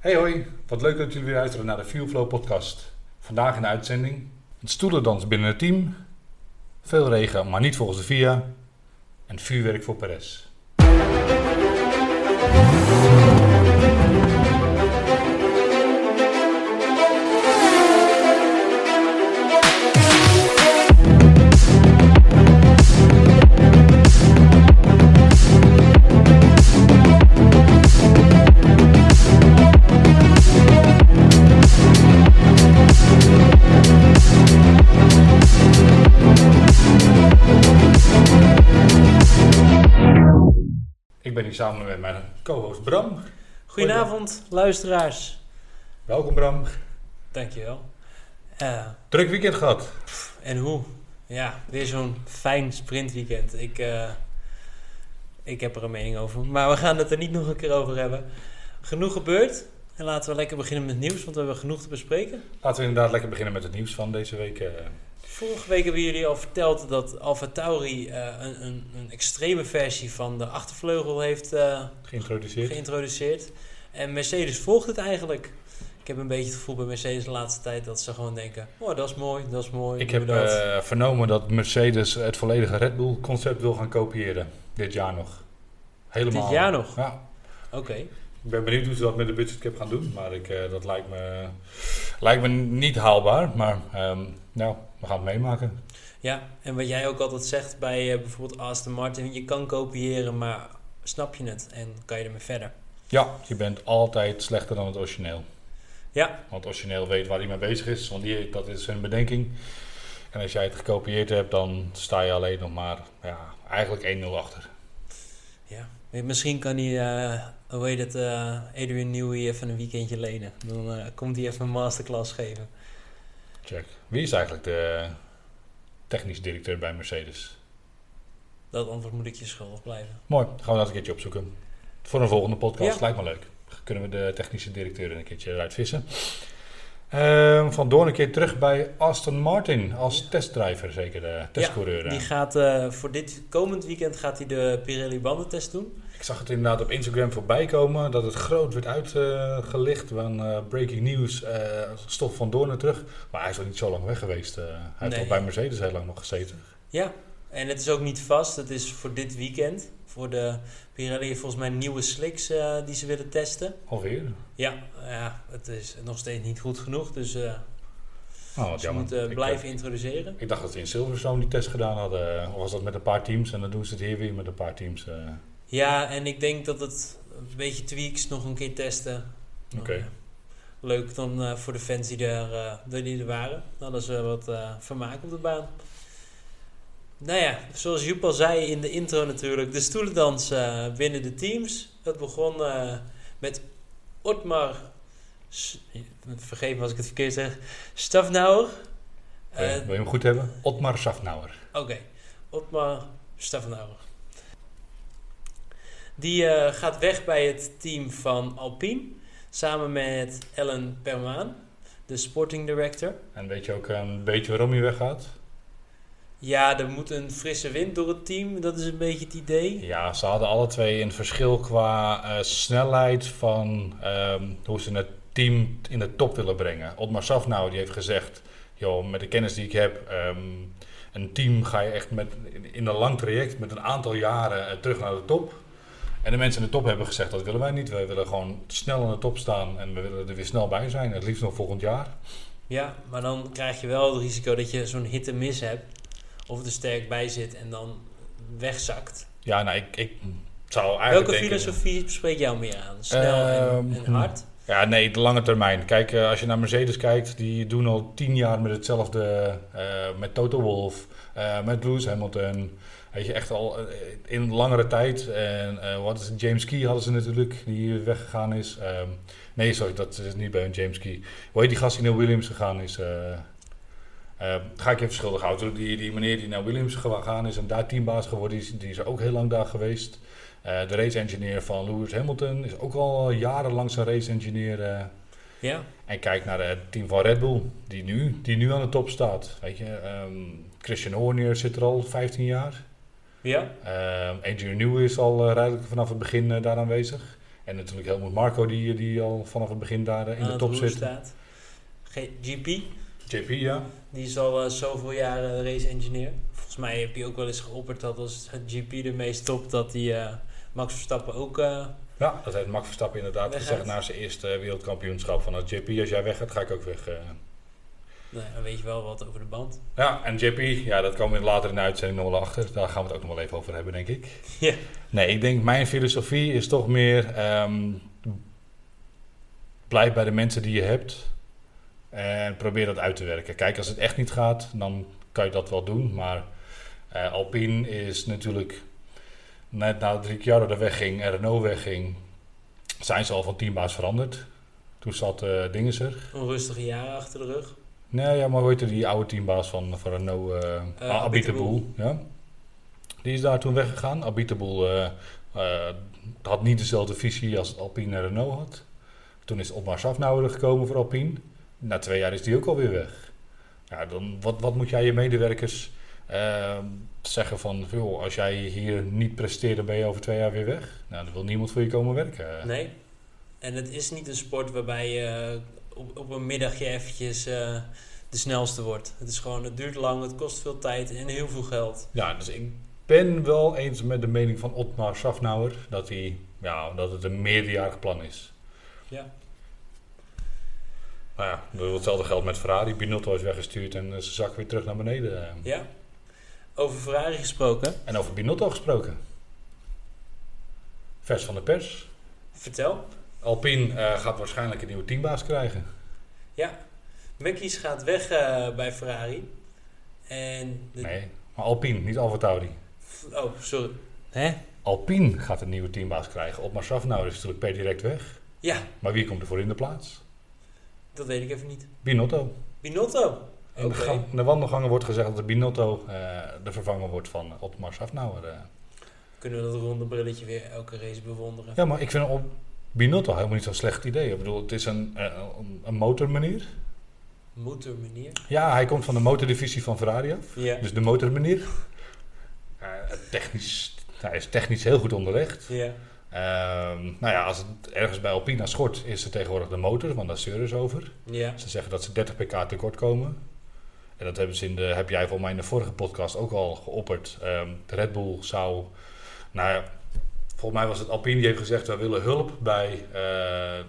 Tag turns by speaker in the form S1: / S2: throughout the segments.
S1: Hey hoi, wat leuk dat jullie weer luisteren naar de Fuelflow podcast. Vandaag in de uitzending een stoelendans binnen het team, veel regen, maar niet volgens de VIA en vuurwerk voor Perez.
S2: Goedenavond, luisteraars.
S1: Welkom Bram.
S2: Dankjewel. Uh,
S1: Druk weekend gehad.
S2: en hoe? Ja, weer zo'n fijn sprintweekend. Ik, eh, ik heb er een mening over. Maar we gaan het er niet nog een keer over hebben. Genoeg gebeurd. En laten we lekker beginnen met nieuws, want we hebben genoeg te bespreken.
S1: Laten we inderdaad lekker beginnen met het nieuws van deze week. eh.
S2: Vorige week hebben jullie al verteld dat Alfa Tauri eh, een, een, een extreme versie van de achtervleugel heeft eh,
S1: geïntroduceerd.
S2: geïntroduceerd. En Mercedes volgt het eigenlijk. Ik heb een beetje het gevoel bij Mercedes de laatste tijd dat ze gewoon denken: oh, dat is mooi, dat is mooi.
S1: Ik heb
S2: dat.
S1: eh, vernomen dat Mercedes het volledige Red Bull concept wil gaan kopiëren. Dit jaar nog. Helemaal.
S2: Dit jaar nog?
S1: Ja.
S2: Oké.
S1: Ik ben benieuwd hoe ze dat met de budgetcap gaan doen. Maar ik, dat lijkt me, lijkt me niet haalbaar. Maar ehm, nou, we gaan het meemaken.
S2: Ja, en wat jij ook altijd zegt bij eh, bijvoorbeeld Aston Martin: je kan kopiëren, maar snap je het en kan je ermee verder.
S1: Ja, je bent altijd slechter dan het origineel.
S2: Ja,
S1: Want het origineel weet waar hij mee bezig is. Want die, dat is zijn bedenking. En als jij het gekopieerd hebt, dan sta je alleen nog maar ja, eigenlijk 1-0 achter.
S2: ja. Misschien kan hij, eh, hoe heet het, eh, Adrian Newey even een weekendje lenen. Dan komt hij even een masterclass geven.
S1: Check. Wie is eigenlijk de technisch directeur bij Mercedes?
S2: Dat antwoord moet ik je schuldig blijven.
S1: Mooi, gaan we dat een keertje opzoeken. Voor een volgende podcast,
S2: Ja.
S1: lijkt me leuk. Kunnen we de technische directeur een keertje eruit vissen. Ehm van Doorn een keer terug bij Aston Martin als testdriver, zeker de testcoureur.
S2: Die gaat eh, voor dit komend weekend gaat hij de Pirelli bandentest doen.
S1: Ik zag het inderdaad op Instagram voorbij komen dat het groot werd uitgelicht. van eh, breaking news, eh stof van Doorn terug. Maar hij is al niet zo lang weg geweest. eh. hij heeft
S2: Nee.
S1: al bij Mercedes heel lang nog gezeten.
S2: Ja, en het is ook niet vast. Het is voor dit weekend. Voor de Pirelli heeft volgens mij nieuwe slicks die ze willen testen.
S1: Alweer.
S2: Ja, ja, het is nog steeds niet goed genoeg. Dus
S1: Oh,
S2: ze
S1: jammer.
S2: moeten blijven introduceren.
S1: Ik dacht dat ze in Silverstone die test gedaan hadden. Of was dat met een paar teams? En dan doen ze het hier weer met een paar teams. eh.
S2: Ja, en ik denk dat het een beetje tweaks nog een keer testen.
S1: Oké.
S2: Ja, Leuk dan eh, voor de fans die er, eh, die er waren. Dan hadden ze wat eh, vermaak op de baan. Nou ja, zoals Joep al zei in de intro natuurlijk. De stoelendans binnen de teams. Het begon met Otmar... Vergeet me als ik het verkeerd zeg. Stafnauer.
S1: Wil je- wil je hem goed hebben? Otmar Safnauer.
S2: Oké, Otmar Stafnauer. Die eh, gaat weg bij het team van Alpine. Samen met Ellen Permaan, de sporting director.
S1: En weet je ook een beetje waarom hij weggaat?
S2: Ja, er moet een frisse wind door het team. Dat is een beetje het idee.
S1: Ja, ze hadden alle twee een verschil qua eh, snelheid van ehm, hoe ze het team in de top willen brengen. Otmar Safnauer die heeft gezegd, joh, met de kennis die ik heb, ehm, een team ga je echt met, in een lang traject met een aantal jaren eh, terug naar de top. En de mensen in de top hebben gezegd, dat willen wij niet. Wij willen gewoon snel aan de top staan en we willen er weer snel bij zijn. Het liefst nog volgend jaar.
S2: Ja, maar dan krijg je wel het risico dat je zo'n hit en miss hebt. Of er sterk bij zit en dan wegzakt.
S1: Ja, nou, ik, ik zou eigenlijk
S2: Welke
S1: denken...
S2: filosofie spreekt jou meer aan? Snel en,
S1: Ehm,
S2: en hard?
S1: Ja, nee, de lange termijn. Kijk, eh, als je naar Mercedes kijkt, die doen al tien jaar met hetzelfde. eh, met Toto Wolff, eh, met Lewis Hamilton. Weet je, echt al eh, in langere tijd. En eh, wat is het? James Key hadden ze natuurlijk, die weggegaan is. Ehm, nee, sorry, dat is niet bij een James Key. Hoe heet die gast die naar Williams gegaan is? eh, ga ik even schuldig houden. Die, die meneer die naar Williams gegaan is en daar teambaas geworden is, die is ook heel lang daar geweest. De race engineer van Lewis Hamilton is ook al jarenlang zijn race engineer.
S2: Ja,
S1: en kijk naar het team van Red Bull, die nu, die nu aan de top staat. Weet je, ehm, Christian Horner zit er al 15 jaar.
S2: Ja.
S1: Ehm Adrian is al eh, redelijk vanaf het begin eh, daar aanwezig. En natuurlijk Helmut Marco, die, die al vanaf het begin daar eh, in de top zit.
S2: staat. G- GP,
S1: JP, ja.
S2: die is al eh, zoveel jaren race engineer. Volgens mij heb je ook wel eens geopperd dat als het GP ermee stopt, dat die eh, Max Verstappen ook... eh,
S1: Ja, dat heeft Max Verstappen inderdaad gezegd na zijn eerste eh, wereldkampioenschap. Van als JP, als jij weggaat, ga ik ook weg.
S2: Dan weet je wel wat over de band.
S1: Ja, en JP, ja, dat komen we later in de uitzending nog wel achter. Daar gaan we het ook nog wel even over hebben, denk ik.
S2: Ja.
S1: Nee, ik denk mijn filosofie is toch meer... ehm, blijf bij de mensen die je hebt. En probeer dat uit te werken. Kijk, als het echt niet gaat, dan kan je dat wel doen. Maar eh, Alpine is natuurlijk... Net nadat Ricciardo er wegging en Renault wegging... zijn ze al van teambaas veranderd. Toen zat eh Dinges er.
S2: Onrustige jaren achter de rug.
S1: Nee, ja, maar hoe heette die oude teambaas van, van Renault? Eh, Abiteboul. Ja. Die is daar toen weggegaan. Abiteboul eh eh, had niet dezelfde visie als Alpine en Renault had. Toen is Otmar Safnauer er gekomen voor Alpine. Na twee jaar is die ook alweer weg. Ja, dan, wat, wat moet jij je medewerkers eh, zeggen van... Joh, als jij hier niet presteert, dan ben je over twee jaar weer weg. Nou, dan wil niemand voor je komen werken.
S2: Nee. En het is niet een sport waarbij je op, op een middagje eventjes eh, de snelste wordt. Het is gewoon, het duurt lang, het kost veel tijd en heel veel geld.
S1: Ja, dus ik ben wel eens met de mening van Otmar Safnauer dat, hij, ja, dat het een meerjarig plan is.
S2: Ja.
S1: Nou ja, hetzelfde geldt met Ferrari. Binotto is weggestuurd en ze zak weer terug naar beneden.
S2: Ja. Over Ferrari gesproken.
S1: En over Binotto gesproken. Vers van de pers.
S2: Vertel.
S1: Alpine eh, gaat waarschijnlijk een nieuwe teambaas krijgen.
S2: Ja. Mekkies gaat weg eh, bij Ferrari. En... De,
S1: Nee, maar Alpine, niet AlphaTauri.
S2: Oh, sorry. Hè?
S1: Alpine gaat een nieuwe teambaas krijgen. Otmar Safnauer is natuurlijk per direct weg.
S2: Ja,
S1: Maar wie komt er voor in de plaats?
S2: dat weet ik even niet.
S1: Binotto.
S2: Binotto.
S1: In de, gang- in de wandelgangen wordt gezegd dat de Binotto eh, de vervanger wordt van Otmar Safnauer.
S2: Kunnen we dat ronde brilletje weer elke race bewonderen.
S1: Ja, maar ik vind op Binotto helemaal niet zo'n slecht idee. Ik bedoel, het is een, eh, een, een motormanier.
S2: Motormanier.
S1: Ja, hij komt van de motordivisie van Ferrari af. Dus de motormanier. Technisch, hij is technisch heel goed onderlegd.
S2: Ja.
S1: Ehm, nou ja, als het ergens bij Alpina schort, is er tegenwoordig de motor, want daar zeuren ze over.
S2: Ja.
S1: Ze zeggen dat ze 30 pk tekort komen. En dat hebben ze in de, heb jij volgens mij in de vorige podcast ook al geopperd. Ehm, de Red Bull zou, nou ja, volgens mij was het Alpine die heeft gezegd, wij willen hulp bij eh,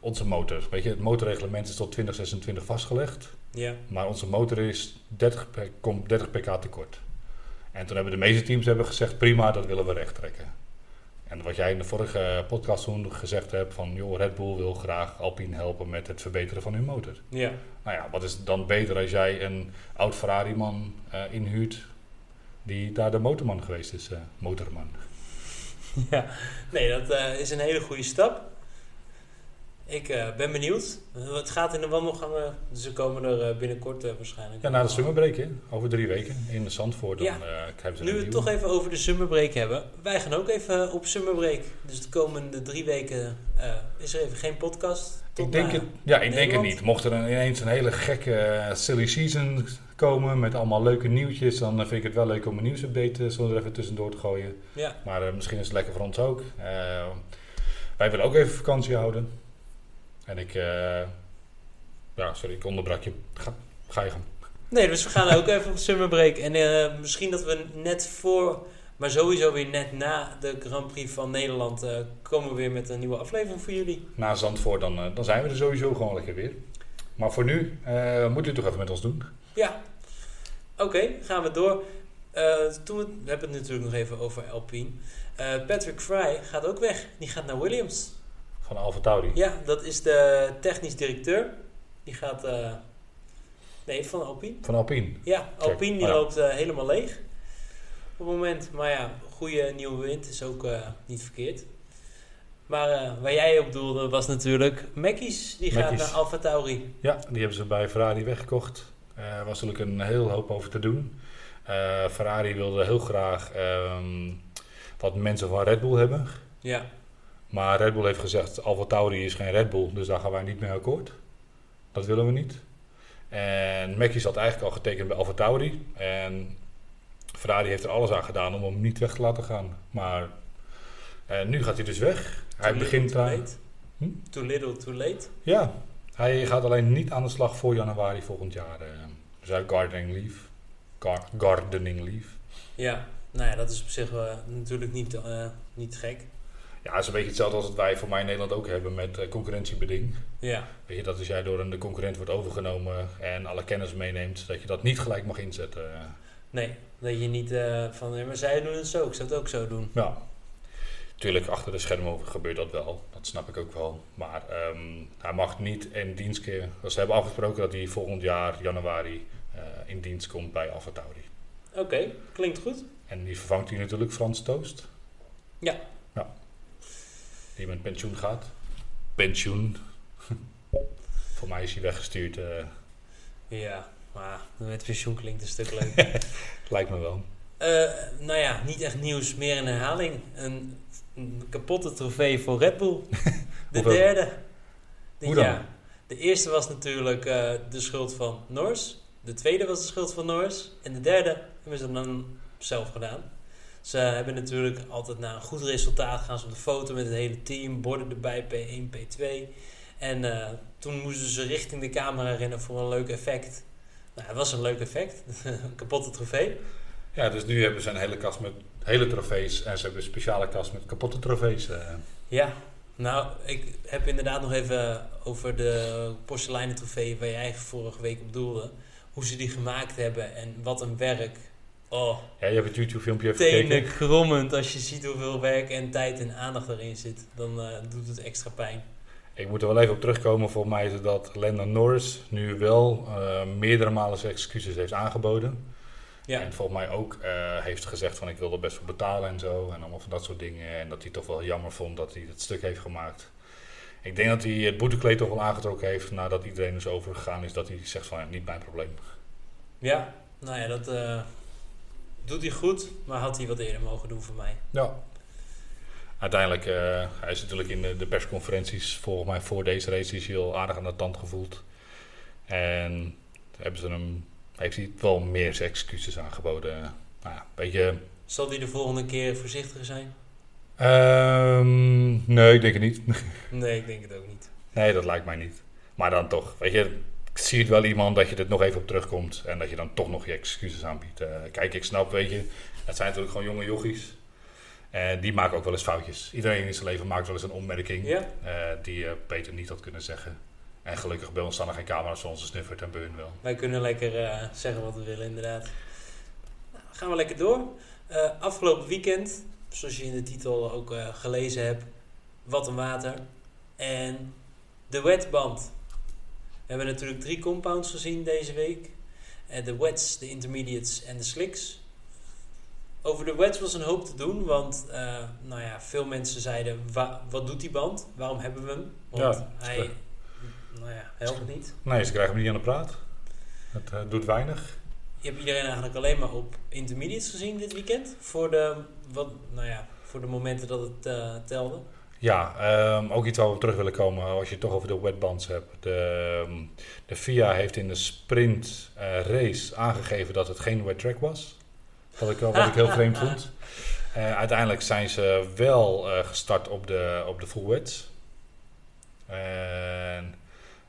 S1: onze motor. Weet je, het motorreglement is tot 2026 vastgelegd.
S2: Ja.
S1: Maar onze motor is 30, p- komt 30 pk tekort. En toen hebben de meeste teams hebben gezegd, prima, dat willen we recht trekken. En wat jij in de vorige podcast toen gezegd hebt van, joh, Red Bull wil graag Alpine helpen met het verbeteren van hun motor.
S2: Ja.
S1: Nou ja, wat is dan beter als jij een oud Ferrari-man eh, inhuurt die daar de motorman geweest is, eh, motorman.
S2: Ja, nee, dat eh, is een hele goede stap. Ik eh, ben benieuwd. Het gaat in de wandelgangen, dus ze komen er eh, binnenkort eh, waarschijnlijk.
S1: Ja, na de summerbreak, hè? over drie weken in de Zandvoort. Dan,
S2: Ja.
S1: ze
S2: Nu we het toch even over de summerbreak hebben. Wij gaan ook even op summerbreak. Dus de komende drie weken is er even geen podcast. Tot
S1: Ik denk, het, ja, ik denk het niet. Mocht er een- ineens een hele gekke silly season komen met allemaal leuke nieuwtjes, dan eh, vind ik het wel leuk om een nieuwsupdate uh, zo er even tussendoor te gooien.
S2: Ja,
S1: Maar eh, misschien is het lekker voor ons ook. Eh, wij willen ook even vakantie houden. En ik, eh, ja, sorry, ik onderbrak je. Ga, ga je gang.
S2: nee, dus we gaan ook even op summerbreak. En eh, misschien dat we net voor, maar sowieso weer net na de Grand Prix van Nederland, eh, komen we weer met een nieuwe aflevering voor jullie.
S1: Na Zandvoort, dan, eh, dan zijn we er sowieso gewoon lekker weer. Maar voor nu eh moet u het toch even met ons doen.
S2: Ja, oké, gaan we door. Eh, toen we, we hebben het natuurlijk nog even over Alpine. Eh, Patrick Fry gaat ook weg. Die gaat naar Williams.
S1: Van Alfa Tauri.
S2: Ja, dat is de technisch directeur. Die gaat... eh, nee, van Alpine.
S1: Van Alpine.
S2: Ja, Alpine die
S1: Oh
S2: loopt helemaal leeg. Op het moment. Maar ja, goede nieuwe wind is ook niet verkeerd. Maar waar jij op doelde was natuurlijk Mackies. Die gaat naar Alfa Tauri.
S1: Ja, die hebben ze bij Ferrari weggekocht. Er was natuurlijk een heel hoop over te doen. Eh, Ferrari wilde heel graag ehm, wat mensen van Red Bull hebben.
S2: Ja,
S1: Maar Red Bull heeft gezegd, Alfa Tauri is geen Red Bull, dus daar gaan wij niet mee akkoord. Dat willen we niet. En Mackie zat eigenlijk al getekend bij Alfa Tauri. En Ferrari heeft er alles aan gedaan om hem niet weg te laten gaan. Maar En nu gaat hij dus weg. Hij
S2: Too
S1: begint
S2: too
S1: aan.
S2: late.
S1: Hm?
S2: Too little, too late.
S1: Ja, hij gaat alleen niet aan de slag voor januari volgend jaar. eh. Gardening leave. Gar- gardening leave.
S2: Ja, nou ja, dat is op zich eh, natuurlijk niet, eh, niet gek.
S1: Ja, het is een beetje hetzelfde als wat wij voor mij in Nederland ook hebben met eh, concurrentiebeding.
S2: Ja,
S1: Weet je, dat als jij door een concurrent wordt overgenomen en alle kennis meeneemt, dat je dat niet gelijk mag inzetten.
S2: nee. Dat je niet van, maar zij doen het zo, ik zou het ook zo doen.
S1: Ja, tuurlijk achter de schermen gebeurt dat wel. Dat snap ik ook wel. Maar ehm, hij mag niet in dienst keren. Ze hebben afgesproken dat hij volgend jaar, januari, in dienst komt bij Alpha Tauri.
S2: Oké, klinkt goed.
S1: En die vervangt hij natuurlijk Frans Toost.
S2: Ja.
S1: Ja. Die met pensioen gaat. Pensioen. Voor mij is hij weggestuurd. eh,
S2: Ja, maar met pensioen klinkt een stuk leuk.
S1: lijkt me wel.
S2: Eh, nou ja, niet echt nieuws, meer een herhaling. Een, een kapotte trofee voor Red Bull. De derde.
S1: Hoe dan?
S2: jaar. De eerste was natuurlijk eh, de schuld van Norris. De tweede was de schuld van Norris. En de derde hebben ze dan zelf gedaan. Ze hebben natuurlijk altijd na een goed resultaat gaan ze op de foto met het hele team. Borden erbij, P1, P2. En eh, toen moesten ze richting de camera rennen voor een leuk effect. Nou, het was een leuk effect. een kapotte trofee.
S1: Ja, dus nu hebben ze een hele kast met hele trofees. En ze hebben een speciale kast met kapotte trofees. eh.
S2: Ja, nou, ik heb inderdaad nog even over de porseleinen trofee waar jij vorige week op doelde. Hoe ze die gemaakt hebben en wat een werk. Oh,
S1: Ja, je hebt het YouTube filmpje even
S2: tenen
S1: gekeken.
S2: krommend. Als je ziet hoeveel werk en tijd en aandacht erin zit, dan eh, doet het extra pijn.
S1: Ik moet er wel even op terugkomen. Volgens mij is dat Landon Norris nu wel eh, meerdere malen zijn excuses heeft aangeboden.
S2: Ja,
S1: En volgens mij ook eh, heeft gezegd van ik wil er best voor betalen en zo. En allemaal van dat soort dingen. En dat hij toch wel jammer vond dat hij het stuk heeft gemaakt. Ik denk dat hij het boetekleed toch wel aangetrokken heeft nadat iedereen is overgegaan is. Dat hij zegt van ja, niet mijn probleem.
S2: ja nou ja, dat eh, doet hij goed, maar had hij wat eerder mogen doen voor mij.
S1: Ja. Uiteindelijk, eh, hij is natuurlijk in de, de persconferenties volgens mij voor deze race is hij al aardig aan de tand gevoeld. En hebben ze hem, heeft hij wel meer excuses aangeboden. Nou ja, weet je,
S2: Zal hij de volgende keer voorzichtiger zijn?
S1: Ehm, nee, ik denk het niet.
S2: Nee, ik denk het ook niet.
S1: Nee, dat lijkt mij niet. Maar dan toch, weet je, ik zie het wel iemand dat je er nog even op terugkomt en dat je dan toch nog je excuses aanbiedt. Eh, kijk, ik snap, weet je, het zijn natuurlijk gewoon jonge jochies. En die maken ook wel eens foutjes. Iedereen in zijn leven maakt wel eens een opmerking
S2: Ja,
S1: eh, die je beter niet had kunnen zeggen. En gelukkig bij ons staan er geen camera's voor onze snuffert en beun wel.
S2: wij kunnen lekker eh, zeggen wat we willen, inderdaad. Nou, gaan we lekker door. Eh, afgelopen weekend, zoals je in de titel ook eh, gelezen hebt, wat een water. En de wetband. We hebben natuurlijk drie compounds gezien deze week. Eh, de wets, de intermediates en de slicks. Over de wets was een hoop te doen, want eh, nou ja, veel mensen zeiden, wa- wat doet die band? Waarom hebben we hem? Want
S1: Ja,
S2: hij, nou ja, helpt niet.
S1: Nee, ze krijgen hem niet aan de praat. Het doet weinig.
S2: Je hebt iedereen eigenlijk alleen maar op intermediates gezien dit weekend. Voor de, wat, nou ja, voor de momenten dat het eh, telde.
S1: Ja, ehm, ook iets waar we terug willen komen als je het toch over de wetbands hebt. De, ehm, de FIA heeft in de sprint eh, race aangegeven dat het geen wet track was. Wat ik, wel- wat ik heel vreemd vond. Eh, uiteindelijk zijn ze wel gestart op de, op de full wets. En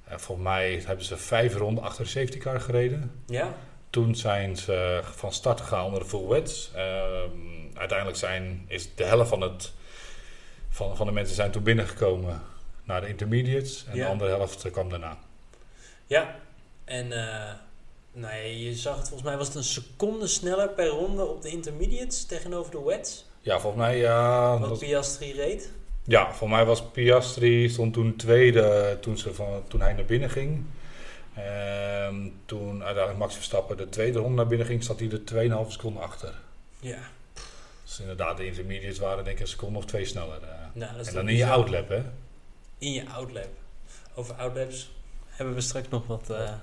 S1: volgens mij hebben ze vijf ronden achter de safety car gereden.
S2: Ja,
S1: Toen zijn ze van start gegaan onder de full wets. Ehm, uiteindelijk zijn, is de helft van, het, van, van de mensen zijn toen binnengekomen naar de intermediates. En
S2: Ja.
S1: de andere helft kwam daarna.
S2: ja. En eh, nou ja, je zag het, volgens mij was het een seconde sneller per ronde op de intermediates tegenover de wets.
S1: Ja, volgens mij, ja,
S2: Wat
S1: dat-
S2: Piastri reed.
S1: ja, volgens mij was Piastri stond toen tweede toen, ze van, toen hij naar binnen ging. Ehm, toen uiteindelijk Max Verstappen de tweede ronde naar binnen ging, zat hij er 2,5 seconden achter.
S2: Ja,
S1: Dus inderdaad, de intermediates waren denk ik een seconde of twee sneller. eh.
S2: nou,
S1: en dan in je outlap, hè?
S2: In je outlap. Over outlaps hebben we straks nog wat, eh,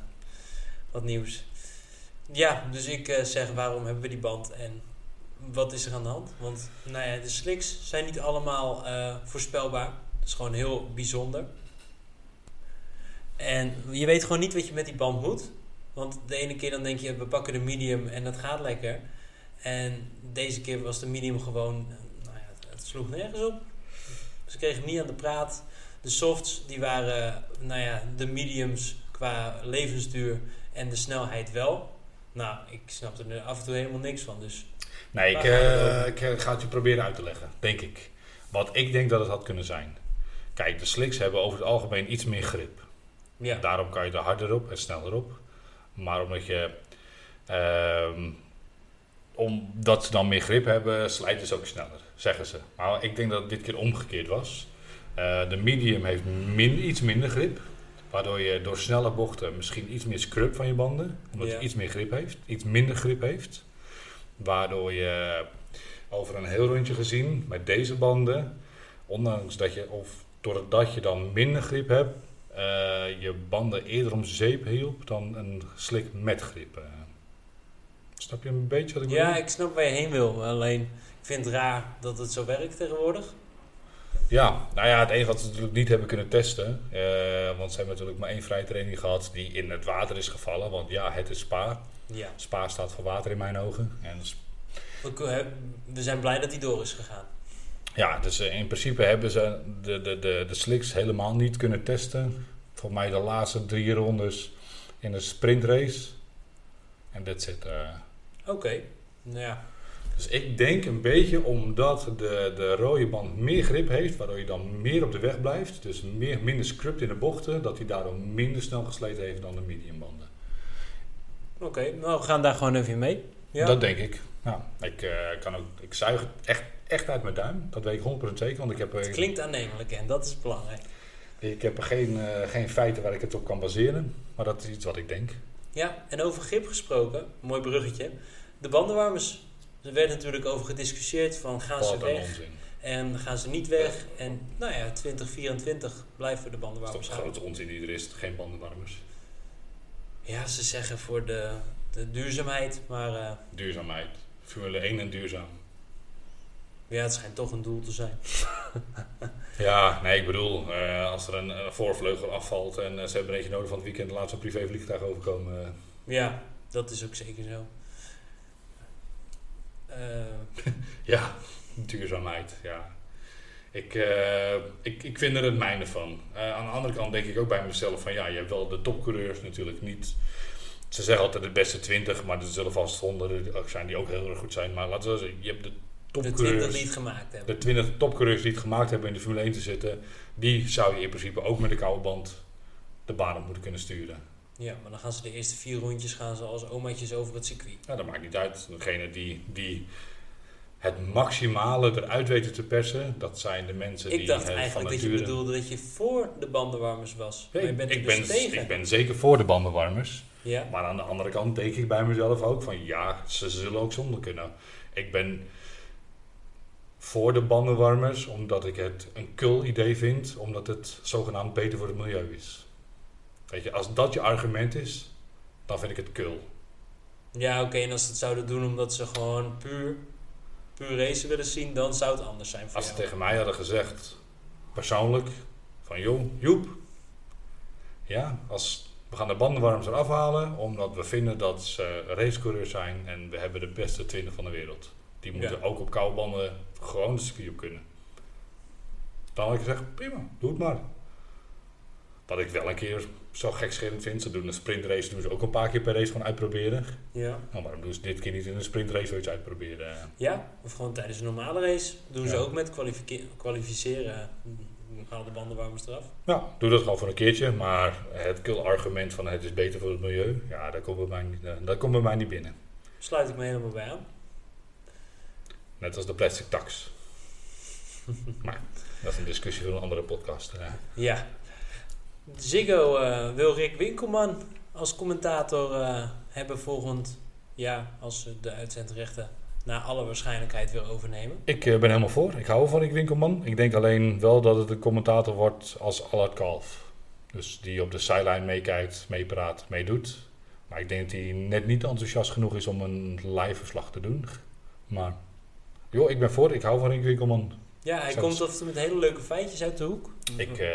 S2: wat nieuws. Ja, dus ik eh, zeg waarom hebben we die band en wat is er aan de hand? Want nou ja, de slicks zijn niet allemaal voorspelbaar. Dat is gewoon heel bijzonder. En je weet gewoon niet wat je met die band moet. Want de ene keer dan denk je, we pakken de medium en dat gaat lekker. En deze keer was de medium gewoon, nou ja, het sloeg nergens op. Ze kregen hem niet aan de praat. De softs, die waren, nou ja, de mediums qua levensduur en de snelheid wel. Nou, ik snapte er af en toe helemaal niks van. Dus
S1: Nee, ik, eh, ik eh, ga het je proberen uit te leggen, denk ik. Wat ik denk dat het had kunnen zijn. Kijk, de slicks hebben over het algemeen iets meer grip.
S2: Ja,
S1: Daarom kan je er harder op en sneller op. Maar omdat je... ehm, omdat ze dan meer grip hebben, slijten ze ook sneller, zeggen ze. Maar ik denk dat het dit keer omgekeerd was. Eh, de medium heeft min, iets minder grip. Waardoor je door snelle bochten misschien iets meer scrub van je banden. Omdat
S2: Ja.
S1: je iets meer grip heeft. Iets minder grip heeft. Waardoor je over een heel rondje gezien met deze banden, ondanks dat je, of doordat je dan minder grip hebt, je banden eerder om zeep hielp dan een slik met grip. eh. snap je een beetje wat ik
S2: ja,
S1: bedoel?
S2: ik snap waar je heen wil. Alleen, ik vind het raar dat het zo werkt tegenwoordig.
S1: Ja, nou ja, het enige wat ze natuurlijk niet hebben kunnen testen, eh, want ze hebben natuurlijk maar één vrije training gehad die in het water is gevallen. Want ja, het is Spa.
S2: Ja,
S1: Spa staat voor water in mijn ogen. En
S2: we, eh, we zijn blij dat hij door is gegaan.
S1: Ja, dus eh, in principe hebben ze de, de, de, de slicks helemaal niet kunnen testen. Volgens mij de laatste drie rondes in een sprintrace. En that's it. eh.
S2: Oké, nou ja.
S1: Dus ik denk een beetje omdat de, de rode band meer grip heeft, waardoor je dan meer op de weg blijft. Dus meer, minder scrubt in de bochten, dat hij daardoor minder snel gesleten heeft dan de mediumbanden.
S2: Oké, nou we gaan daar gewoon even mee. Ja,
S1: Dat denk ik. Ja, ik, eh, kan ook, ik zuig het echt, echt uit mijn duim. Dat weet ik 100% zeker, want ik heb,
S2: het
S1: er-
S2: klinkt aannemelijk en dat is belangrijk.
S1: ik heb er geen, eh, geen feiten waar ik het op kan baseren. Maar dat is iets wat ik denk.
S2: Ja, en over grip gesproken, mooi bruggetje. De bandenwarmers, er werd natuurlijk over gediscussieerd van gaan ze
S1: Wat
S2: weg
S1: onzin.
S2: en gaan ze niet weg. En nou ja, 2024 blijven de
S1: Dat is
S2: bandenwarmers
S1: de
S2: houden.
S1: grote onzin die er is. Geen bandenwarmers.
S2: Ja, ze zeggen voor de, de duurzaamheid, maar eh,
S1: Duurzaamheid. Formule 1 en duurzaam.
S2: Ja, het schijnt toch een doel te zijn.
S1: Ja, nee, ik bedoel, eh, als er een eh, voorvleugel afvalt en eh, ze hebben een eentje nodig van het weekend, laat ze een privévliegtuig overkomen.
S2: Ja, dat is ook zeker zo.
S1: Ja, duurzaamheid, ja. Ik, ik, ik vind er het mijne van. Aan de andere kant denk ik ook bij mezelf van ja, je hebt wel de topcoureurs natuurlijk niet. Ze zeggen altijd de beste 20, maar er zullen vast honderden zijn die ook heel erg goed zijn. Maar laten we zeggen, je hebt de
S2: de 20
S1: topcoureurs.
S2: die het gemaakt hebben.
S1: de 20 topcoureurs die het gemaakt hebben in de Formule 1 te zitten, die zou je in principe ook met een koude band de baan op moeten kunnen sturen.
S2: Ja, maar dan gaan ze de eerste vier rondjes gaan ze als omaatjes over het circuit.
S1: Ja, dat maakt niet uit. Degene die, die het maximale eruit weten te persen, dat zijn de mensen die
S2: Ik dacht
S1: eh,
S2: eigenlijk dat je bedoelde dat je voor de bandenwarmers was.
S1: Nee,
S2: maar je bent
S1: ik,
S2: dus
S1: ben,
S2: tegen.
S1: ik ben zeker voor de bandenwarmers.
S2: Ja,
S1: Maar aan de andere kant denk ik bij mezelf ook van ja, ze zullen ook zonder kunnen. Ik ben voor de bandenwarmers omdat ik het een kul idee vind, omdat het zogenaamd beter voor het milieu is. Weet je, als dat je argument is, dan vind ik het kul.
S2: ja oké. En als ze het zouden doen omdat ze gewoon puur, puur racen willen zien, dan zou het anders zijn voor
S1: Als ze tegen mij hadden gezegd, persoonlijk, van joh, Joep, ja, als we gaan de bandenwarmers eraf halen, omdat we vinden dat ze racecoureurs zijn en we hebben de beste 20 van de wereld. Die moeten
S2: Ja.
S1: ook op koude banden gewoon de circuit op kunnen. Dan had ik gezegd, prima, doe het maar. Wat ik wel een keer zo gekscherend vind, ze doen een sprintrace, doen ze ook een paar keer per race gewoon uitproberen.
S2: Ja.
S1: Nou, waarom doen ze dit keer niet in een sprintrace zoiets uitproberen?
S2: ja, of gewoon tijdens een normale race doen ze ook met kwalifice- kwalificeren. Dan halen de bandenwarmers eraf.
S1: Ja, doe dat gewoon voor een keertje. Maar het kul-argument van het is beter voor het milieu, ja, dat komt bij mij niet, eh, dat komt bij mij niet binnen.
S2: Sluit ik me helemaal bij aan.
S1: Net als de plastic tax. maar dat is een discussie voor een andere podcast. eh.
S2: Ja. Ziggo eh, wil Rick Winkelman als commentator eh, hebben volgend jaar als ze de uitzendrechten naar alle waarschijnlijkheid weer overnemen.
S1: Ik ben helemaal voor. Ik hou van Rick Winkelman. Ik denk alleen wel dat het een commentator wordt als Allard Kalf. Dus die op de sideline meekijkt, meepraat, meedoet. Maar ik denk dat hij net niet enthousiast genoeg is om een live verslag te doen. Maar, joh, ik ben voor. Ik hou van Rick Winkelman.
S2: Ja, hij komt toe met hele leuke feitjes uit de hoek.
S1: Ik, eh,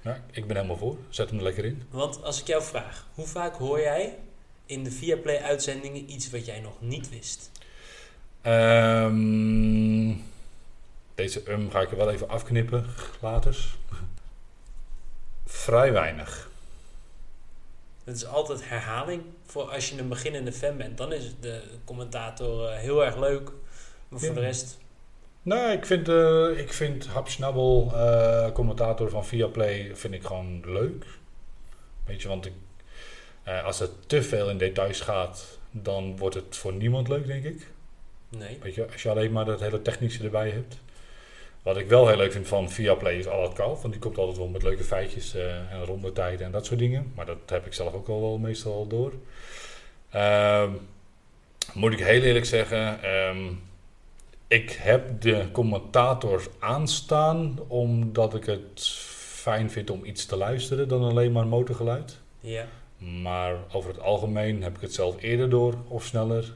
S1: ja, ik ben helemaal voor. Zet hem er lekker in.
S2: Want als ik jou vraag, hoe vaak hoor jij in de Viaplay uitzendingen iets wat jij nog niet wist?
S1: Ehm, deze um ga ik er wel even afknippen, later. Vrij weinig.
S2: Het is altijd herhaling. Voor als je een beginnende fan bent, dan is de commentator uh, heel erg leuk. Maar voor de rest,
S1: Nou, ik vind, eh ik vind Hap Schnabbel, eh, commentator van Viaplay, vind ik gewoon leuk. Weet je, want ik, eh, als het te veel in details gaat, dan wordt het voor niemand leuk, denk ik.
S2: nee.
S1: Weet je, als je alleen maar dat hele technische erbij hebt. Wat ik wel heel leuk vind van Viaplay is Allard Kalf. Want die komt altijd wel met leuke feitjes en rondetijden en dat soort dingen. Maar dat heb ik zelf ook al wel meestal door. Ehm, moet ik heel eerlijk zeggen, ehm, ik heb de commentators aanstaan omdat ik het fijn vind om iets te luisteren dan alleen maar motorgeluid.
S2: Ja.
S1: Maar over het algemeen heb ik het zelf eerder door of sneller.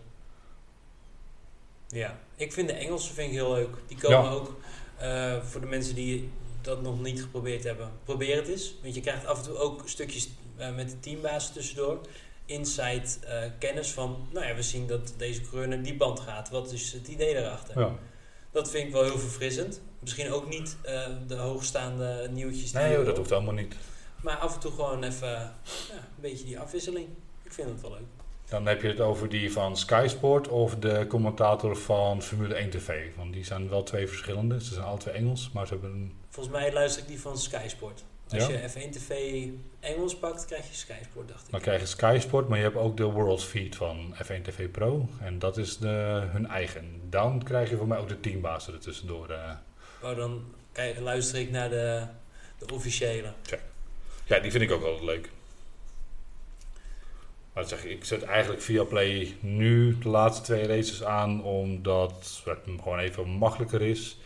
S2: Ja, ik vind de Engelsen vind ik heel leuk. Die komen
S1: Ja.
S2: ook eh, voor de mensen die dat nog niet geprobeerd hebben. Probeer het eens. Want je krijgt af en toe ook stukjes eh, met de teambaas tussendoor. Inside eh, kennis van, nou ja, we zien dat deze coureur naar die band gaat. Wat is het idee daarachter?
S1: Ja.
S2: Dat vind ik wel heel verfrissend. Misschien ook niet eh, de hoogstaande nieuwtjes. die
S1: Nee, joh, dat hoeft allemaal niet.
S2: Maar af en toe gewoon even ja, een beetje die afwisseling. Ik vind het wel leuk.
S1: Dan heb je het over die van Sky Sport of de commentator van Formule 1 TV. Want die zijn wel twee verschillende. Ze zijn alle twee Engels, maar ze hebben een...
S2: Volgens mij luister ik die van Sky Sport. Als
S1: Ja?
S2: je F1 TV Engels pakt, krijg je Sky Sport, dacht ik.
S1: Dan krijg je Sky Sport, maar je hebt ook de World Feed van F1 TV Pro. En dat is de, hun eigen. Dan krijg je voor mij ook de teambaas er tussendoor.
S2: Oh, dan kijk, luister ik naar de, de officiële.
S1: Ja, die vind ik ook altijd leuk. Maar zeg ik, ik zet eigenlijk via Play nu de laatste twee races aan, omdat het gewoon even makkelijker is.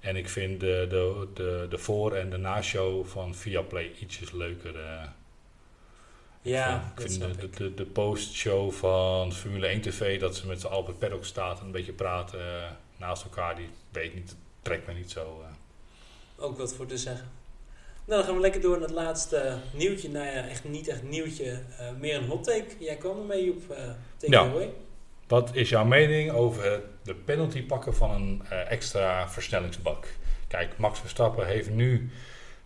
S1: En ik vind de, de, de, de voor- en de na-show van Viaplay ietsjes leuker. eh.
S2: Ja,
S1: ik
S2: dat
S1: vind
S2: snap
S1: de,
S2: ik.
S1: de, de post-show van Formule 1 TV, dat ze met z'n het paddock staat en een beetje praten eh, naast elkaar, die weet ik niet, trekt me niet zo. eh.
S2: Ook wat voor te zeggen. Nou, dan gaan we lekker door naar het laatste nieuwtje. Nou ja, echt niet echt nieuwtje. meer een hot take. Jij kwam ermee op uh, Take
S1: Ja.
S2: Away.
S1: Wat is jouw mening over de penalty pakken van een eh, extra versnellingsbak? Kijk, Max Verstappen heeft nu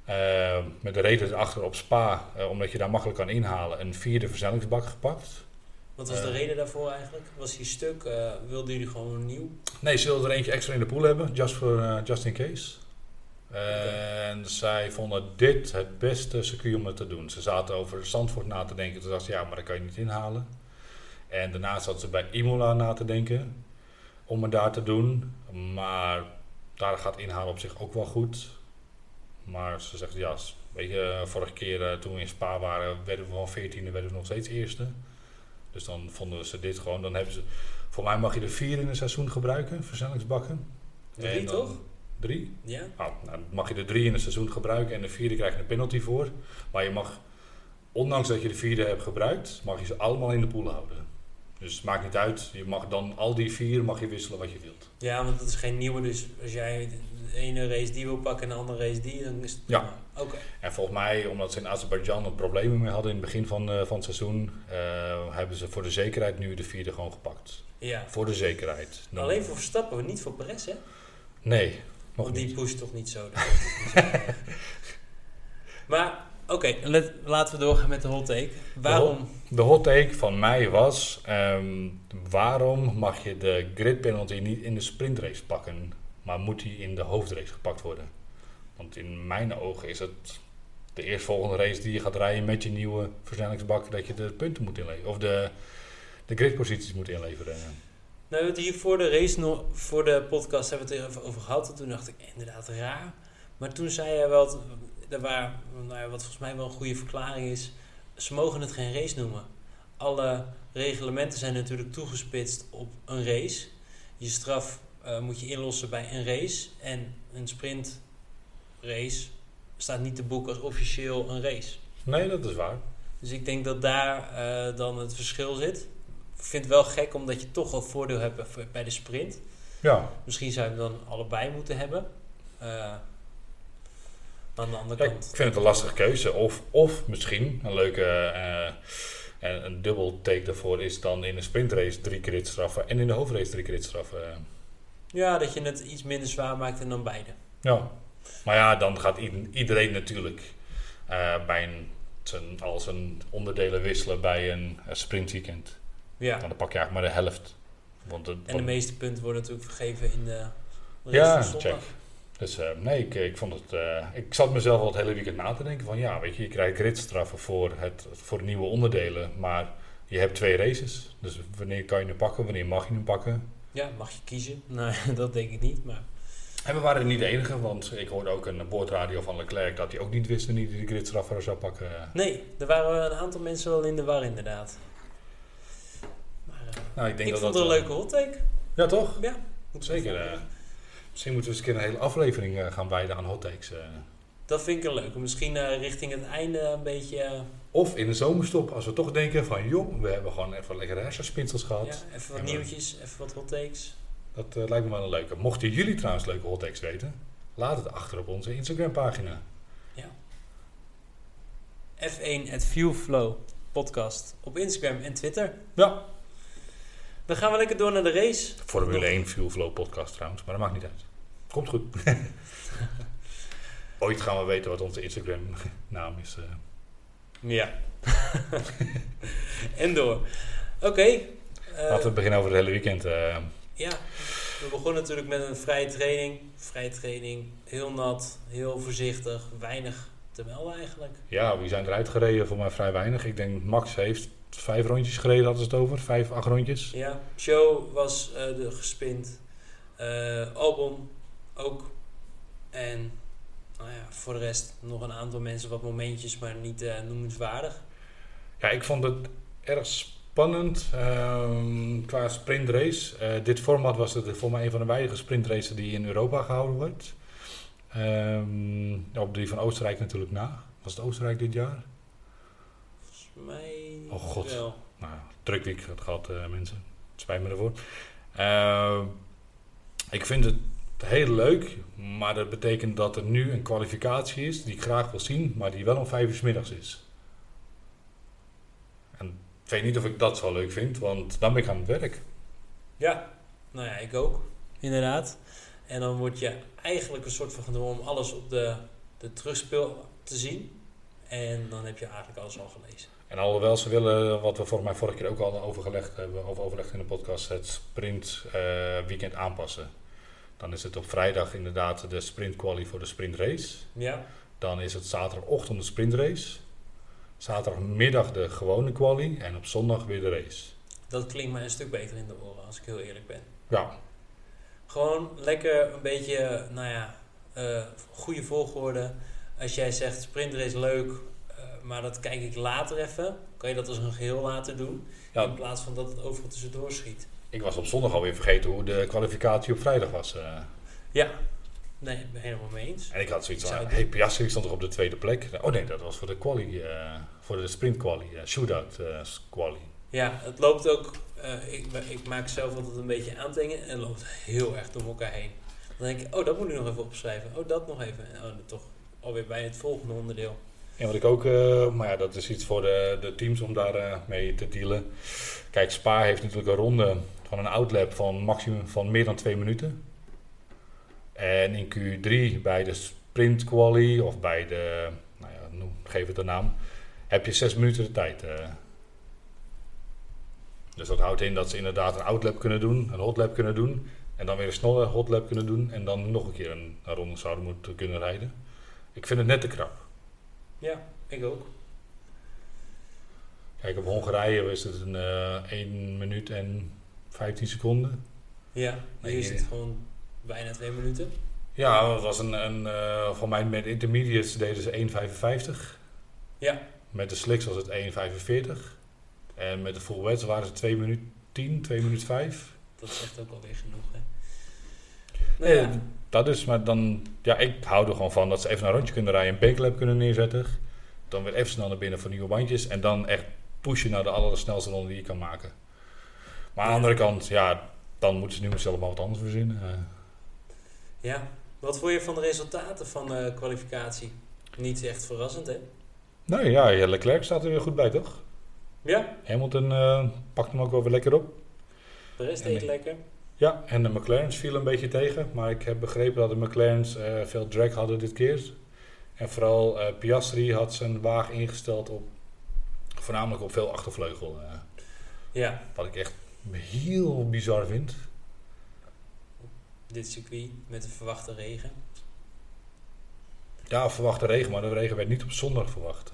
S1: eh, met de reden erachter op Spa, eh, omdat je daar makkelijk kan inhalen, een vierde versnellingsbak gepakt.
S2: Wat was de reden daarvoor eigenlijk? Was hij stuk? Wilden jullie gewoon een nieuw?
S1: Nee, ze wilden er eentje extra in de pool hebben, just, for, just in case. En zij vonden dit het beste circuit om het te doen. Ze zaten over Zandvoort na te denken. Toen dachten ze, ja, maar dat kan je niet inhalen. En daarna zaten ze bij Imola na te denken om het daar te doen. Maar daar gaat inhalen op zich ook wel goed. Maar ze zegt, ja, weet je, vorige keer eh, toen we in Spa waren, werden we van 14e, werden we nog steeds eerste. Dus dan vonden ze dit gewoon, dan hebben ze... Voor mij mag je er vier in een seizoen gebruiken, versnellingsbakken.
S2: Drie,
S1: En dan-
S2: toch?
S1: Drie?
S2: Ja?
S1: Nou, nou, dan mag je er drie in een seizoen gebruiken en de vierde krijg je een penalty voor. Maar je mag, ondanks dat je de vierde hebt gebruikt, mag je ze allemaal in de pool houden. Dus het maakt niet uit, je mag dan al die vier mag je wisselen wat je wilt.
S2: Ja, want dat is geen nieuwe. Dus als jij de ene race die wil pakken en de andere race die, dan is het
S1: Ja.
S2: Oké.
S1: En volgens mij, omdat ze in Azerbeidzjan er problemen mee hadden in het begin van, eh, van het seizoen, eh, hebben ze voor de zekerheid nu de vierde gewoon gepakt.
S2: Ja.
S1: Voor de zekerheid. Dan-
S2: Alleen voor Verstappen, niet voor Perez, hè?
S1: Nee, nog
S2: Want die
S1: niet.
S2: pusht toch niet zo. maar, oké, laten we doorgaan met de hot take. Waarom?
S1: De hot take van mij was: ehm, waarom mag je de grid penalty niet in de sprintrace pakken, maar moet die in de hoofdrace gepakt worden? Want in mijn ogen is het de eerstvolgende race die je gaat rijden met je nieuwe versnellingsbak dat je de punten moet inleveren of de, de gridposities moet inleveren.
S2: Nou, we hebben het hier voor de race, nog, voor de podcast hebben we het er even over gehad. En toen dacht ik, inderdaad raar. Maar toen zei hij wel, waar, nou ja, wat volgens mij wel een goede verklaring is. Ze mogen het geen race noemen. Alle reglementen zijn natuurlijk toegespitst op een race. Je straf eh, moet je inlossen bij een race. En een sprintrace staat niet te boek als officieel een race.
S1: Nee, dat is waar.
S2: Dus ik denk dat daar eh, dan het verschil zit. Ik vind het wel gek omdat je toch al voordeel hebt bij de sprint.
S1: Ja,
S2: Misschien zou je hem dan allebei moeten hebben. Eh, aan de andere kant.
S1: ik vind het een lastige keuze. Of, of misschien een leuke eh, en een dubbel take daarvoor is dan in een sprintrace drie keer straffen en in de hoofdrace drie keer straffen.
S2: Ja, dat je het iets minder zwaar maakt en dan beide.
S1: Ja. Maar ja, dan gaat iedereen natuurlijk eh, bij een, zijn, al zijn onderdelen wisselen bij een, een sprintweekend.
S2: Ja.
S1: Dan pak je eigenlijk maar de helft. Want het,
S2: En de meeste punten worden natuurlijk vergeven in de
S1: Ja, check. Dus eh, nee, ik, ik vond het. eh, ik zat mezelf al het hele weekend na te denken van ja, weet je, je krijgt gridstraffen voor, het, voor nieuwe onderdelen, maar je hebt twee races. Dus wanneer kan je hem pakken, wanneer mag je hem pakken?
S2: Ja, mag je kiezen? Nee, dat denk ik niet. Maar
S1: En we waren niet de enige, want ik hoorde ook een boordradio van Leclerc dat hij ook niet wist wanneer hij de gridstraffen zou pakken.
S2: nee, er waren een aantal mensen wel in de war inderdaad. Maar, eh,
S1: Nou, ik denk
S2: ik
S1: dat
S2: vond
S1: dat,
S2: het een leuke hot take.
S1: Ja, toch?
S2: Ja,
S1: Zeker. Misschien moeten we eens een keer een hele aflevering eh, gaan wijden aan hot takes. eh.
S2: Dat vind ik een leuke. Misschien eh, richting het einde een beetje...
S1: Of in de zomerstop, als we toch denken van joh, we hebben gewoon even lekkere hersenspinsels gehad.
S2: ja, even wat
S1: En we-
S2: nieuwtjes, even wat hot takes.
S1: Dat lijkt me wel een leuke. Mochten jullie trouwens leuke hot takes weten, laat het achter op onze Instagram pagina.
S2: F1 at Viewflow podcast op Instagram en Twitter.
S1: Ja.
S2: Dan gaan we lekker door naar de race.
S1: Formule
S2: Nog-
S1: 1 Fuel Flow podcast trouwens, maar dat maakt niet uit. Komt goed. Ooit gaan we weten wat onze Instagram naam is. eh.
S2: Ja. en door. Oké. eh,
S1: Laten we beginnen over het hele weekend. eh.
S2: Ja, we begonnen natuurlijk met een vrije training. Vrije training, heel nat, heel voorzichtig, weinig te melden eigenlijk.
S1: ja, wie zijn eruit gereden? Voor mij vrij weinig. Ik denk Max heeft vijf rondjes gereden, hadden ze het over. Vijf, acht rondjes.
S2: Ja, Show was eh de gespind. Eh Albon ook. En nou ja, voor de rest nog een aantal mensen wat momentjes, maar niet eh, noemenswaardig.
S1: Ja, ik vond het erg spannend ehm, qua sprintrace. Dit format was het voor mij een van de weinige sprintraces die in Europa gehouden wordt. Ehm, op die van Oostenrijk natuurlijk na. Was het Oostenrijk dit jaar?
S2: Mij
S1: Oh, God.
S2: wel.
S1: Nou, druk week had gehad, eh, mensen. Spijt me ervoor. Ehm, ik vind het heel leuk, maar dat betekent dat er nu een kwalificatie is die ik graag wil zien, maar die wel om vijf uur 's middags is. En ik weet niet of ik dat zo leuk vind, want dan ben ik aan het werk.
S2: Ja, nou ja, ik ook. Inderdaad. En dan word je eigenlijk een soort van gedwongen om alles op de, de terugspeel te zien. En dan heb je eigenlijk alles al gelezen.
S1: En alhoewel ze willen, wat we volgens mij vorige keer ook al overgelegd hebben, of overlegd in de podcast, het sprint eh, weekend aanpassen. Dan is het op vrijdag inderdaad de sprint quali voor de sprint race.
S2: Ja,
S1: Dan is het zaterdagochtend de sprintrace. Zaterdagmiddag de gewone quali. En op zondag weer de race.
S2: dat klinkt mij een stuk beter in de oren, als ik heel eerlijk ben.
S1: Ja,
S2: Gewoon lekker een beetje, nou ja, eh, goede volgorde. Als jij zegt sprintrace leuk, maar dat kijk ik later even. Kan je dat als een geheel laten doen.
S1: Ja.
S2: In plaats van dat het overal tussendoor schiet.
S1: ik was op zondag alweer vergeten hoe de kwalificatie op vrijdag was. eh.
S2: Ja, nee, ik ben helemaal mee eens.
S1: en ik had zoiets van, hey, Piastri stond toch op de tweede plek? Oh nee, dat was voor de quali, eh, voor de sprint quali, eh, shootout quali.
S2: Ja, het loopt ook. ik, ik maak zelf altijd een beetje aantekeningen en het loopt heel erg door elkaar heen. Dan denk ik, oh, dat moet ik nog even opschrijven. Oh, dat nog even. En oh, toch alweer bij het volgende onderdeel.
S1: En wat ik ook, eh, maar ja, dat is iets voor de, de teams om daar eh, mee te dealen. Kijk, Spa heeft natuurlijk een ronde van een outlap van maximum van meer dan twee minuten. En in Q3 bij de sprint quali of bij de, nou ja, noem, geef het een naam, heb je zes minuten de tijd. eh. Dus dat houdt in dat ze inderdaad een outlap kunnen doen, een hotlap kunnen doen. En dan weer een snelle hotlap kunnen doen. En dan nog een keer een, een ronde zouden moeten kunnen rijden. Ik vind het net te krap.
S2: Ja, ik ook.
S1: Kijk, op Hongarije is het een eh 1 minuut en 15 seconden.
S2: Ja,
S1: Nee,
S2: hier is het gewoon bijna twee minuten.
S1: Ja, dat was een, een eh, voor mij met intermediates deden ze 1,55.
S2: Ja,
S1: Met de slicks was het 1,45. En met de full wets waren ze 2 minuten 10, 2 minuten 5.
S2: dat zegt ook alweer genoeg. Hè. Nou ja,
S1: Dat is, maar dan, ja, ik hou er gewoon van dat ze even een rondje kunnen rijden, een banklap kunnen neerzetten. Dan weer even snel naar binnen voor nieuwe bandjes. En dan echt pushen naar de allersnelste ronde die je kan maken. Maar aan de andere kant, ja, dan moeten ze nu zelf maar wat anders verzinnen. Eh,
S2: ja, wat vond je van de resultaten van de kwalificatie? Niet echt verrassend, hè?
S1: Nee, ja, Leclerc staat er weer goed bij, toch?
S2: Ja,
S1: Hamilton eh, pakt hem ook wel weer lekker op.
S2: de rest deed
S1: nee.
S2: lekker.
S1: Ja, en de McLaren's viel een beetje tegen. Maar ik heb begrepen dat de McLaren's eh, veel drag hadden dit keer. En vooral eh, Piastri had zijn wagen ingesteld op voornamelijk op veel achtervleugel. eh,
S2: Ja,
S1: wat ik echt heel bizar vind.
S2: dit circuit met de verwachte regen.
S1: Ja, verwachte regen, maar de regen werd niet op zondag verwacht.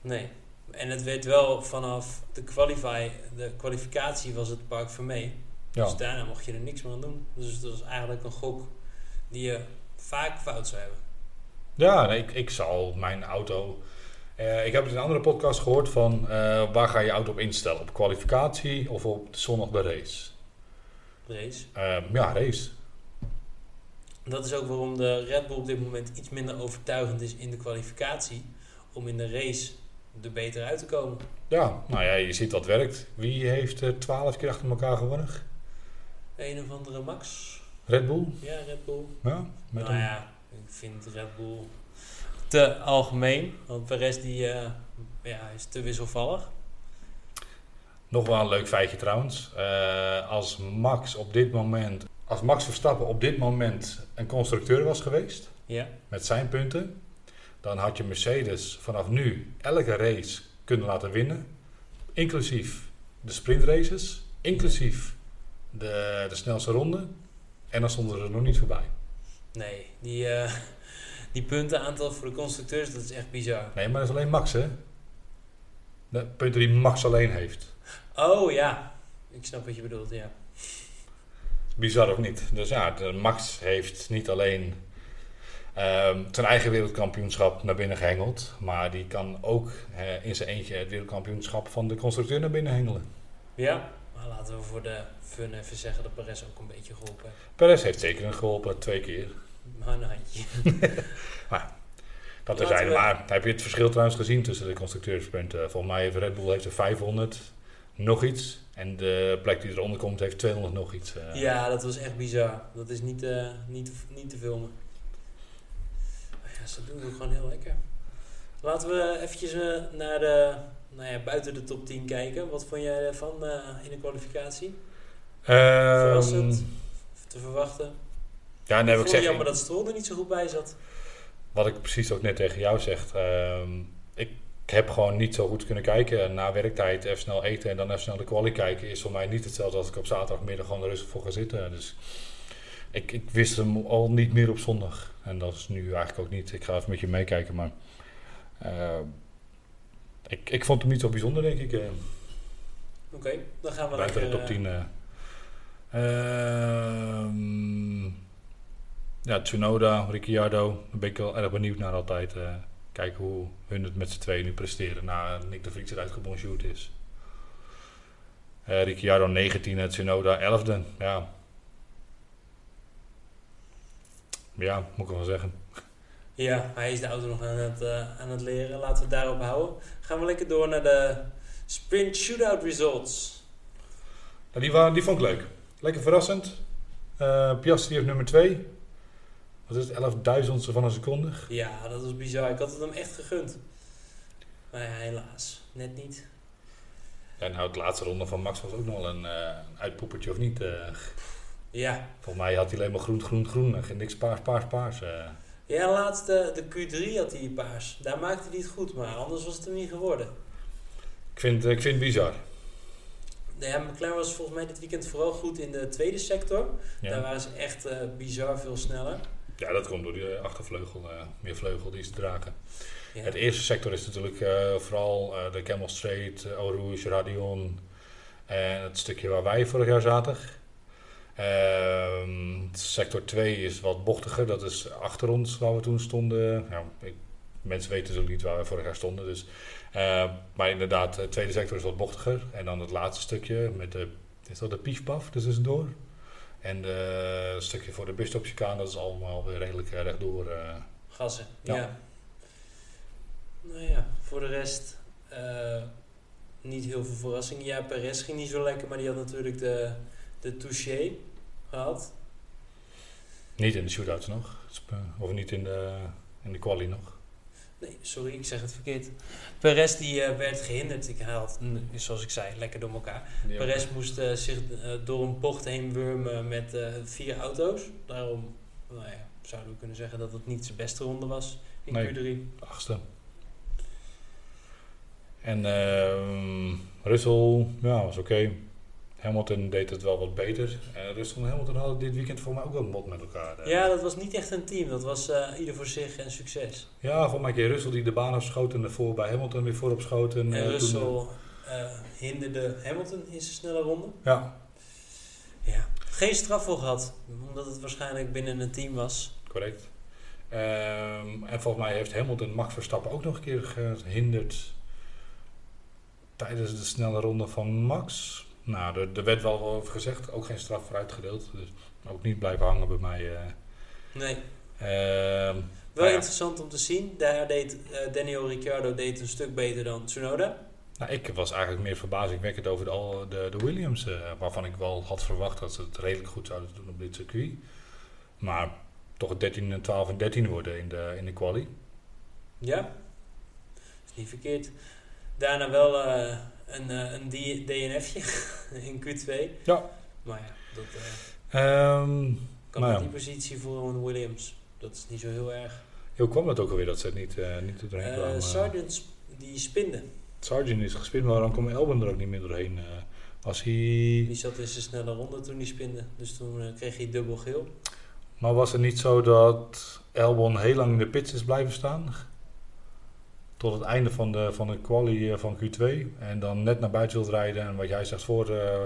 S2: Nee. En het werd wel vanaf de, qualify, de kwalificatie was het park voor mee.
S1: ja.
S2: Dus daarna mocht je er niks meer aan doen. Dus dat was eigenlijk een gok die je vaak fout zou hebben.
S1: Ja, nee, ik, ik zal mijn auto. eh, ik heb het in een andere podcast gehoord van eh, waar ga je auto op instellen? Op kwalificatie of op zondag de race?
S2: Race.
S1: Eh, ja, race.
S2: Dat is ook waarom de Red Bull op dit moment iets minder overtuigend is in de kwalificatie. Om in de race er beter uit te komen.
S1: Ja, nou ja, je ziet dat werkt. Wie heeft er twaalf keer achter elkaar gewonnen?
S2: Een of andere Max.
S1: Red Bull?
S2: Ja, Red Bull.
S1: Ja, met
S2: nou
S1: een-
S2: ja, ik vind Red Bull te algemeen. Want Perez die, eh, ja, is te wisselvallig.
S1: Nog wel een leuk feitje trouwens. Eh, als Max op dit moment, als Max Verstappen op dit moment een constructeur was geweest
S2: Ja.
S1: met zijn punten, dan had je Mercedes vanaf nu elke race kunnen laten winnen, inclusief de sprintraces, inclusief de, de snelste ronde. En dan stonden ze er nog niet voorbij.
S2: Nee, die, eh, die puntenaantal voor de constructeurs, dat is echt bizar.
S1: Nee, maar dat is alleen Max, hè? De punten die Max alleen heeft.
S2: Oh ja, ik snap wat je bedoelt, ja.
S1: Bizar of niet. Dus ja, Max heeft niet alleen ehm, zijn eigen wereldkampioenschap naar binnen gehengeld. Maar die kan ook eh, in zijn eentje het wereldkampioenschap van de constructeur naar binnen hengelen.
S2: Ja, maar laten we voor de fun even zeggen dat Perez ook een beetje geholpen heeft.
S1: Perez heeft zeker een geholpen, twee keer.
S2: Maar een handje.
S1: Dat
S2: Laten
S1: terzijde.
S2: we-
S1: Maar heb je het verschil trouwens gezien tussen de constructeurspunten? Volgens mij heeft Red Bull heeft er 500 nog iets. En de plek die eronder komt heeft 200 nog iets. eh.
S2: Ja, dat was echt bizar. Dat is niet, eh, niet, niet te filmen. Ja, ze doen het gewoon heel lekker. Laten we eventjes eh, naar de, nou ja, buiten de top 10 kijken. Wat vond jij ervan eh, in de kwalificatie?
S1: Ehm,
S2: Verrassend? Te verwachten?
S1: Ja, nee,
S2: ik
S1: ik zeg,
S2: jammer dat Stroll er niet zo goed bij zat.
S1: wat ik precies ook net tegen jou zeg. ehm, ik heb gewoon niet zo goed kunnen kijken. Na werktijd even snel eten en dan even snel de quali kijken... is voor mij niet hetzelfde als ik op zaterdagmiddag gewoon rustig voor ga zitten. Dus ik, ik wist hem al niet meer op zondag. En dat is nu eigenlijk ook niet. Ik ga even met je meekijken, maar... eh, ik, ik vond hem niet zo bijzonder, denk ik. eh.
S2: Oké, dan gaan we
S1: buiten de top
S2: eh,
S1: 10. eh. Ehm, ja, Tsunoda, Ricciardo. Daar ben ik wel erg benieuwd naar altijd. eh, kijken hoe hun het met z'n tweeën nu presteren. Na Nick de Vries eruit gebonjourd is. Eh Ricciardo 19e, Tsunoda 11e. Ja. Ja, moet ik wel zeggen.
S2: Ja, hij is de auto nog aan het, eh, aan het leren. Laten we het daarop houden. Gaan we lekker door naar de sprint shootout results.
S1: Nou, die, waren, die vond ik leuk. Lekker verrassend. Eh Piastri heeft nummer 2. Wat is het? 11.000ste van een seconde.
S2: Ja, dat was bizar. Ik had het hem echt gegund. Maar ja, helaas. Net niet.
S1: Ja, nou, het laatste ronde van Max was ook nog wel een uh, uitpoepertje of niet. Uh,
S2: ja.
S1: Volgens mij had hij alleen maar groen, groen, groen. Geen niks paars, paars, paars. Uh.
S2: Ja, laatst de, de Q3 had hij paars. Daar maakte hij het goed, maar anders was het hem niet geworden.
S1: Ik vind, ik vind het bizar.
S2: Ja, McLaren was volgens mij dit weekend vooral goed in de tweede sector.
S1: Ja.
S2: Daar waren ze echt uh, bizar veel sneller.
S1: Ja, dat komt door die achtervleugel, uh, meer vleugel die ze dragen. Ja. Het eerste sector is natuurlijk uh, vooral uh, de Camel Straight, Eau Rouge, Radion en het stukje waar wij vorig jaar zaten. Ehm, sector 2 is wat bochtiger, dat is achter ons waar we toen stonden. Ja, ik, mensen weten natuurlijk niet waar we vorig jaar stonden. Dus, uh, maar inderdaad, de tweede sector is wat bochtiger. En dan het laatste stukje met de, is dat de piefpaf dus tussendoor. En het stukje voor de busstopchicane, dat is allemaal weer redelijk rechtdoor. Uh,
S2: Gassen, ja. ja. Nou ja, voor de rest uh, niet heel veel verrassingen. Ja, Perez ging niet zo lekker, maar die had natuurlijk de, de touché gehad.
S1: Niet in de shootouts nog? Of niet in de, in de quali nog?
S2: Nee, sorry, ik zeg het verkeerd. Perez die eh, werd gehinderd. Ik had, mm, zoals ik zei, lekker door elkaar. Perez moest eh, zich eh, door een bocht heen wurmen met eh, vier auto's. Daarom nou ja, zouden we kunnen zeggen dat het niet zijn beste ronde was in
S1: Nee.
S2: Q3.
S1: achtste. En ehm Russell, ja, was oké. Hamilton deed het wel wat beter. En Russell en Hamilton hadden dit weekend voor mij ook wel een bot met elkaar.
S2: Ja, dat was niet echt een team. Dat was eh, ieder voor zich en succes.
S1: Ja, voor mij een keer Russell die de baan afschoot en ervoor bij Hamilton weer voorop schoot. En,
S2: En
S1: eh, toen-
S2: eh, hinderde Hamilton in zijn snelle ronde.
S1: ja,
S2: Ja. Geen straf voor gehad, omdat het waarschijnlijk binnen een team was.
S1: correct. Ehm, en volgens mij heeft Hamilton Max Verstappen ook nog een keer gehinderd tijdens de snelle ronde van Max. Nou, er, er werd wel over gezegd, ook geen straf voor uitgedeeld. Dus ook niet blijven hangen bij mij. eh.
S2: Nee.
S1: Ehm,
S2: Wel
S1: Nou ja.
S2: interessant om te zien. Daar deed eh, Daniel Ricciardo deed een stuk beter dan Tsunoda.
S1: nou, ik was eigenlijk meer verbazingwekkend over de, de, de Williams, eh, waarvan ik wel had verwacht dat ze het redelijk goed zouden doen op dit circuit. Maar toch het 13 en 12 en 13 worden in de, in de quali.
S2: Ja, is niet verkeerd. Daarna wel een, eh, een DNF'je in Q2.
S1: Ja.
S2: Maar ja, dat
S1: Ehm
S2: kan
S1: Nou ja.
S2: die positie voor een Williams. Dat is niet zo heel erg.
S1: hoe kwam het ook alweer dat ze het niet, eh niet doorheen kwamen?
S2: Sargent sp- die spinde.
S1: Sargent is gespeeld, maar dan kwam Elben er ook niet meer doorheen. was hij...
S2: Die zat in zijn snelle ronde toen hij spinde. Dus toen kreeg hij dubbel geel.
S1: Maar was het niet zo dat Elbon heel lang in de pits is blijven staan? Tot het einde van de, van de quali eh, van Q2. En dan net naar buiten wilt rijden. En wat jij zegt, voor, eh,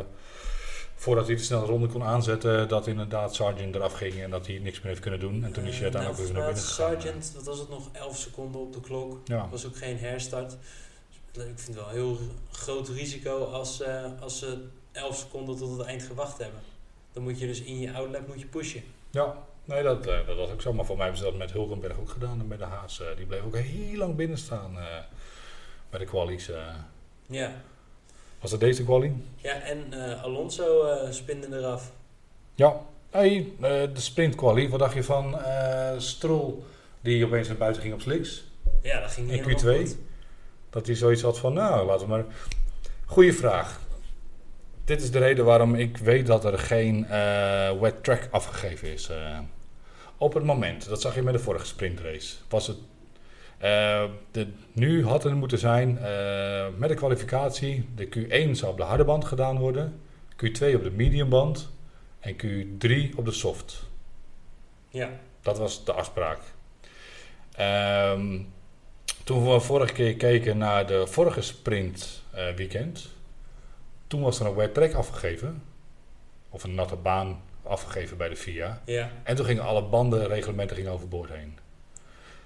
S1: voordat hij de snelle ronde kon aanzetten, dat inderdaad Sargent eraf ging en dat hij niks meer heeft kunnen doen. En toen is hij
S2: Eh,
S1: uiteindelijk weer naar binnen gegaan.
S2: Sargent, wat was het nog, 11 seconden op de klok.
S1: Ja,
S2: was ook geen herstart. Dus ik vind het wel een heel groot risico als, als ze 11 seconden tot het eind gewacht hebben. Dan moet je dus in je outlap moet je pushen.
S1: ja. Nee, dat, eh, dat was ook zo. Maar voor mij hebben ze dat met Hulkenberg ook gedaan en bij de Haas. eh, die bleef ook heel lang binnen staan eh, bij de qualies. eh.
S2: Ja,
S1: Was dat deze quali?
S2: ja en Alonso spinde eraf.
S1: Ja, hey, de sprintquali, wat dacht je van Stroll die opeens naar buiten ging op slicks?
S2: Ja, dat ging niet
S1: In
S2: helemaal
S1: Q2?
S2: goed.
S1: Dat hij zoiets had van, nou, laten we maar... Goeie vraag. Dit is de reden waarom ik weet dat er geen eh, wet track afgegeven is. eh. op het moment, dat zag je met de vorige sprintrace, was het... eh, de, nu had het moeten zijn met de kwalificatie, de Q1 zou op de harde band gedaan worden, Q2 op de medium band en Q3 op de soft.
S2: Ja,
S1: Dat was de afspraak. Ehm, toen we vorige keer keken naar de vorige sprint weekend, toen was er een wet track afgegeven, of een natte baan afgegeven bij de FIA.
S2: ja.
S1: En toen gingen alle bandenreglementen gingen overboord heen.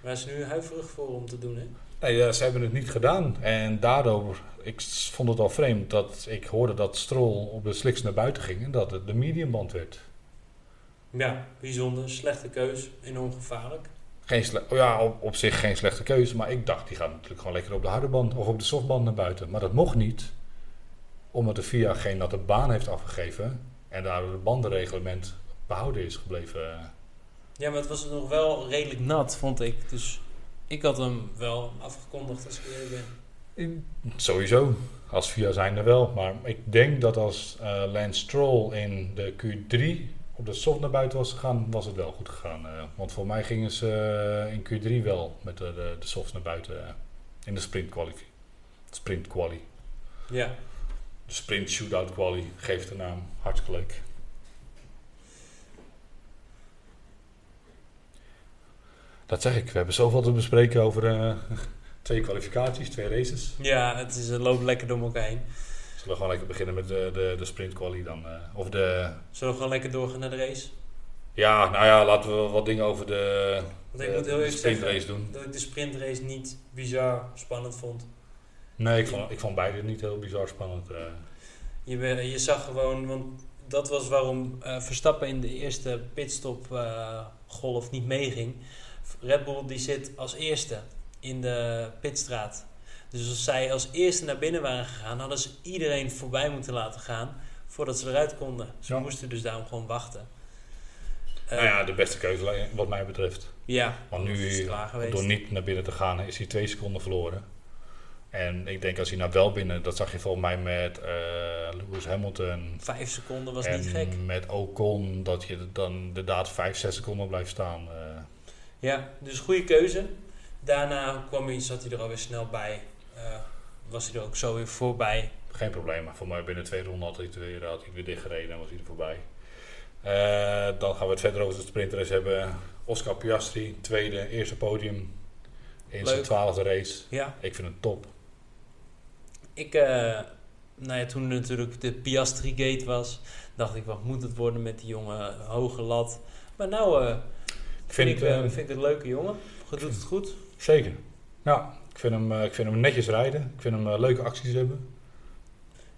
S2: Waar is nu huiverig voor om te doen, hè?
S1: Nee, ze hebben het niet gedaan. En daardoor, ik vond het al vreemd dat ik hoorde dat Stroll op de slicks naar buiten ging en dat het de mediumband werd.
S2: Ja, bijzonder. Slechte keus. Enorm gevaarlijk.
S1: Geen oh ja, op, op zich geen slechte keuze, maar ik dacht die gaat natuurlijk gewoon lekker op de harde band of op de softband naar buiten. Maar dat mocht niet, omdat de FIA geen natte baan heeft afgegeven en daardoor het bandenreglement behouden is gebleven.
S2: Ja, maar het was nog wel redelijk nat, vond ik. Dus ik had hem wel afgekondigd als ik eerlijk ben.
S1: Sowieso, als FIA zijnde wel. Maar ik denk dat als eh Lance Stroll in de Q3 op de soft naar buiten was gegaan, was het wel goed gegaan. eh. want voor mij gingen ze eh, in Q3 wel met de, de, de softs naar buiten in de sprint quali. Sprint quali.
S2: Ja.
S1: De sprint shootout quali geeft de naam. Hartstikke leuk. Dat zeg ik. We hebben zoveel te bespreken over eh, twee kwalificaties, twee races.
S2: Ja, het, is, het loopt lekker door elkaar heen.
S1: Zullen we gewoon lekker beginnen met de, de, de sprint quali dan? eh, of de...
S2: Zullen we gewoon lekker doorgaan naar de race?
S1: Ja, nou ja, laten we wat dingen over de,
S2: Want ik
S1: de,
S2: moet heel
S1: de sprintrace
S2: zeggen
S1: doen.
S2: dat ik de sprintrace niet bizar spannend vond.
S1: Nee, ik vond, ik vond beide niet heel bizar spannend. eh.
S2: Je, je zag gewoon, want dat was waarom eh, Verstappen in de eerste pitstop eh, golf niet meeging. Red Bull die zit als eerste in de pitstraat. Dus als zij als eerste naar binnen waren gegaan, hadden ze iedereen voorbij moeten laten gaan voordat ze eruit konden. Ze
S1: Ja.
S2: moesten dus daarom gewoon wachten. Eh,
S1: nou ja, de beste keuze wat mij betreft.
S2: ja,
S1: Want
S2: dat is
S1: nu, door niet naar binnen te gaan, is hij twee seconden verloren. En ik denk als hij nou wel binnen, dat zag je volgens mij met eh, Lewis Hamilton
S2: Vijf seconden was
S1: en
S2: niet gek.
S1: met Ocon, dat je dan inderdaad vijf, zes seconden blijft staan. eh.
S2: Ja, dus goede keuze. Daarna kwam hij, zat hij er alweer snel bij. Eh, was hij er ook zo weer voorbij.
S1: geen probleem, maar voor mij binnen twee ronden had hij het weer, had hij weer dichtgereden en was hij er voorbij. Dan gaan we het verder over de sprintrace hebben. Oscar Piastri, tweede, eerste podium in zijn twaalfde race.
S2: Ja,
S1: Ik vind het top.
S2: Ik, eh, nou ja, toen natuurlijk de Piastri Gate was, dacht ik, wat moet het worden met die jonge hoge lat. Maar nou eh,
S1: Ik
S2: vind,
S1: vind,
S2: ik, eh, vind ik het een leuke jongen. Hij doet het goed.
S1: Zeker. Ja, ik vind hem, ik vind hem netjes rijden. Ik vind hem leuke acties hebben.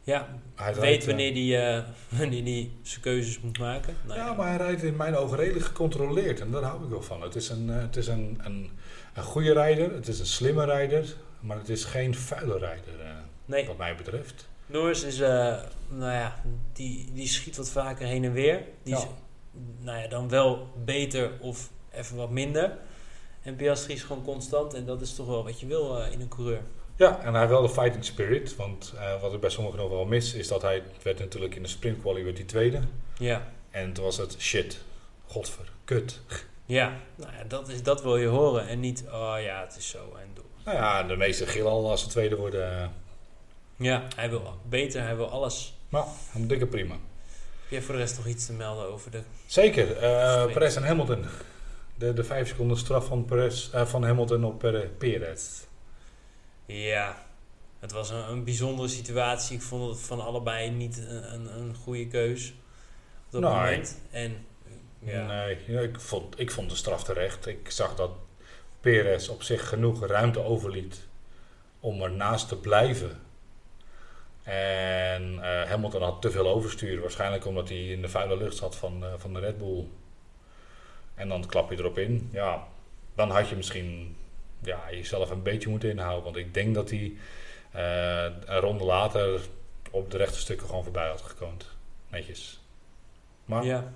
S2: Ja,
S1: Hij
S2: weet
S1: rijdt,
S2: wanneer die, wanneer die zijn keuzes moet maken. Nou,
S1: Ja, maar hij rijdt in mijn ogen redelijk gecontroleerd en daar hou ik wel van. Het is een, het is een, een, een goede rijder, het is een slimme rijder, maar het is geen vuile rijder,
S2: nee,
S1: wat mij betreft.
S2: Norris is, eh, nou ja, die, die schiet wat vaker heen en weer. Die
S1: Ja.
S2: is, nou ja, dan wel beter of even wat minder. En Piastri is gewoon constant en dat is toch wel wat je wil eh, in een coureur.
S1: Ja, en hij heeft wel de fighting spirit, want eh, wat ik bij sommigen nog wel mis, is dat hij werd natuurlijk in de sprintquali werd hij tweede.
S2: Ja,
S1: En toen was het shit, godver, kut.
S2: ja. Nou ja, dat, is, dat wil je horen en niet, oh ja, het is zo en door.
S1: Nou ja, de meeste gillen al als ze tweede worden. Eh,
S2: Ja, hij wil beter, hij wil alles.
S1: Maar, een dikke prima.
S2: Heb jij voor de rest nog iets te melden over de...
S1: Zeker, eh
S2: Sprint.
S1: Perez en Hamilton. De, de vijf seconden straf van, Perez, eh, van Hamilton op Pere- Perez.
S2: Ja, het was een, een bijzondere situatie. Ik vond het van allebei niet een, een, een goede keus op dat
S1: Nee.
S2: moment. En ja,
S1: Nee, ik, vond, ik vond de straf terecht. Ik zag dat Perez op zich genoeg ruimte overliet om ernaast te blijven. En eh, Hamilton had te veel overstuur. Waarschijnlijk omdat hij in de vuile lucht zat van, eh, van de Red Bull. En dan klap je erop in. Ja, dan had je misschien ja, jezelf een beetje moeten inhouden. Want ik denk dat hij eh, een ronde later op de rechte stukken gewoon voorbij had gekoond. Netjes. Maar
S2: ja,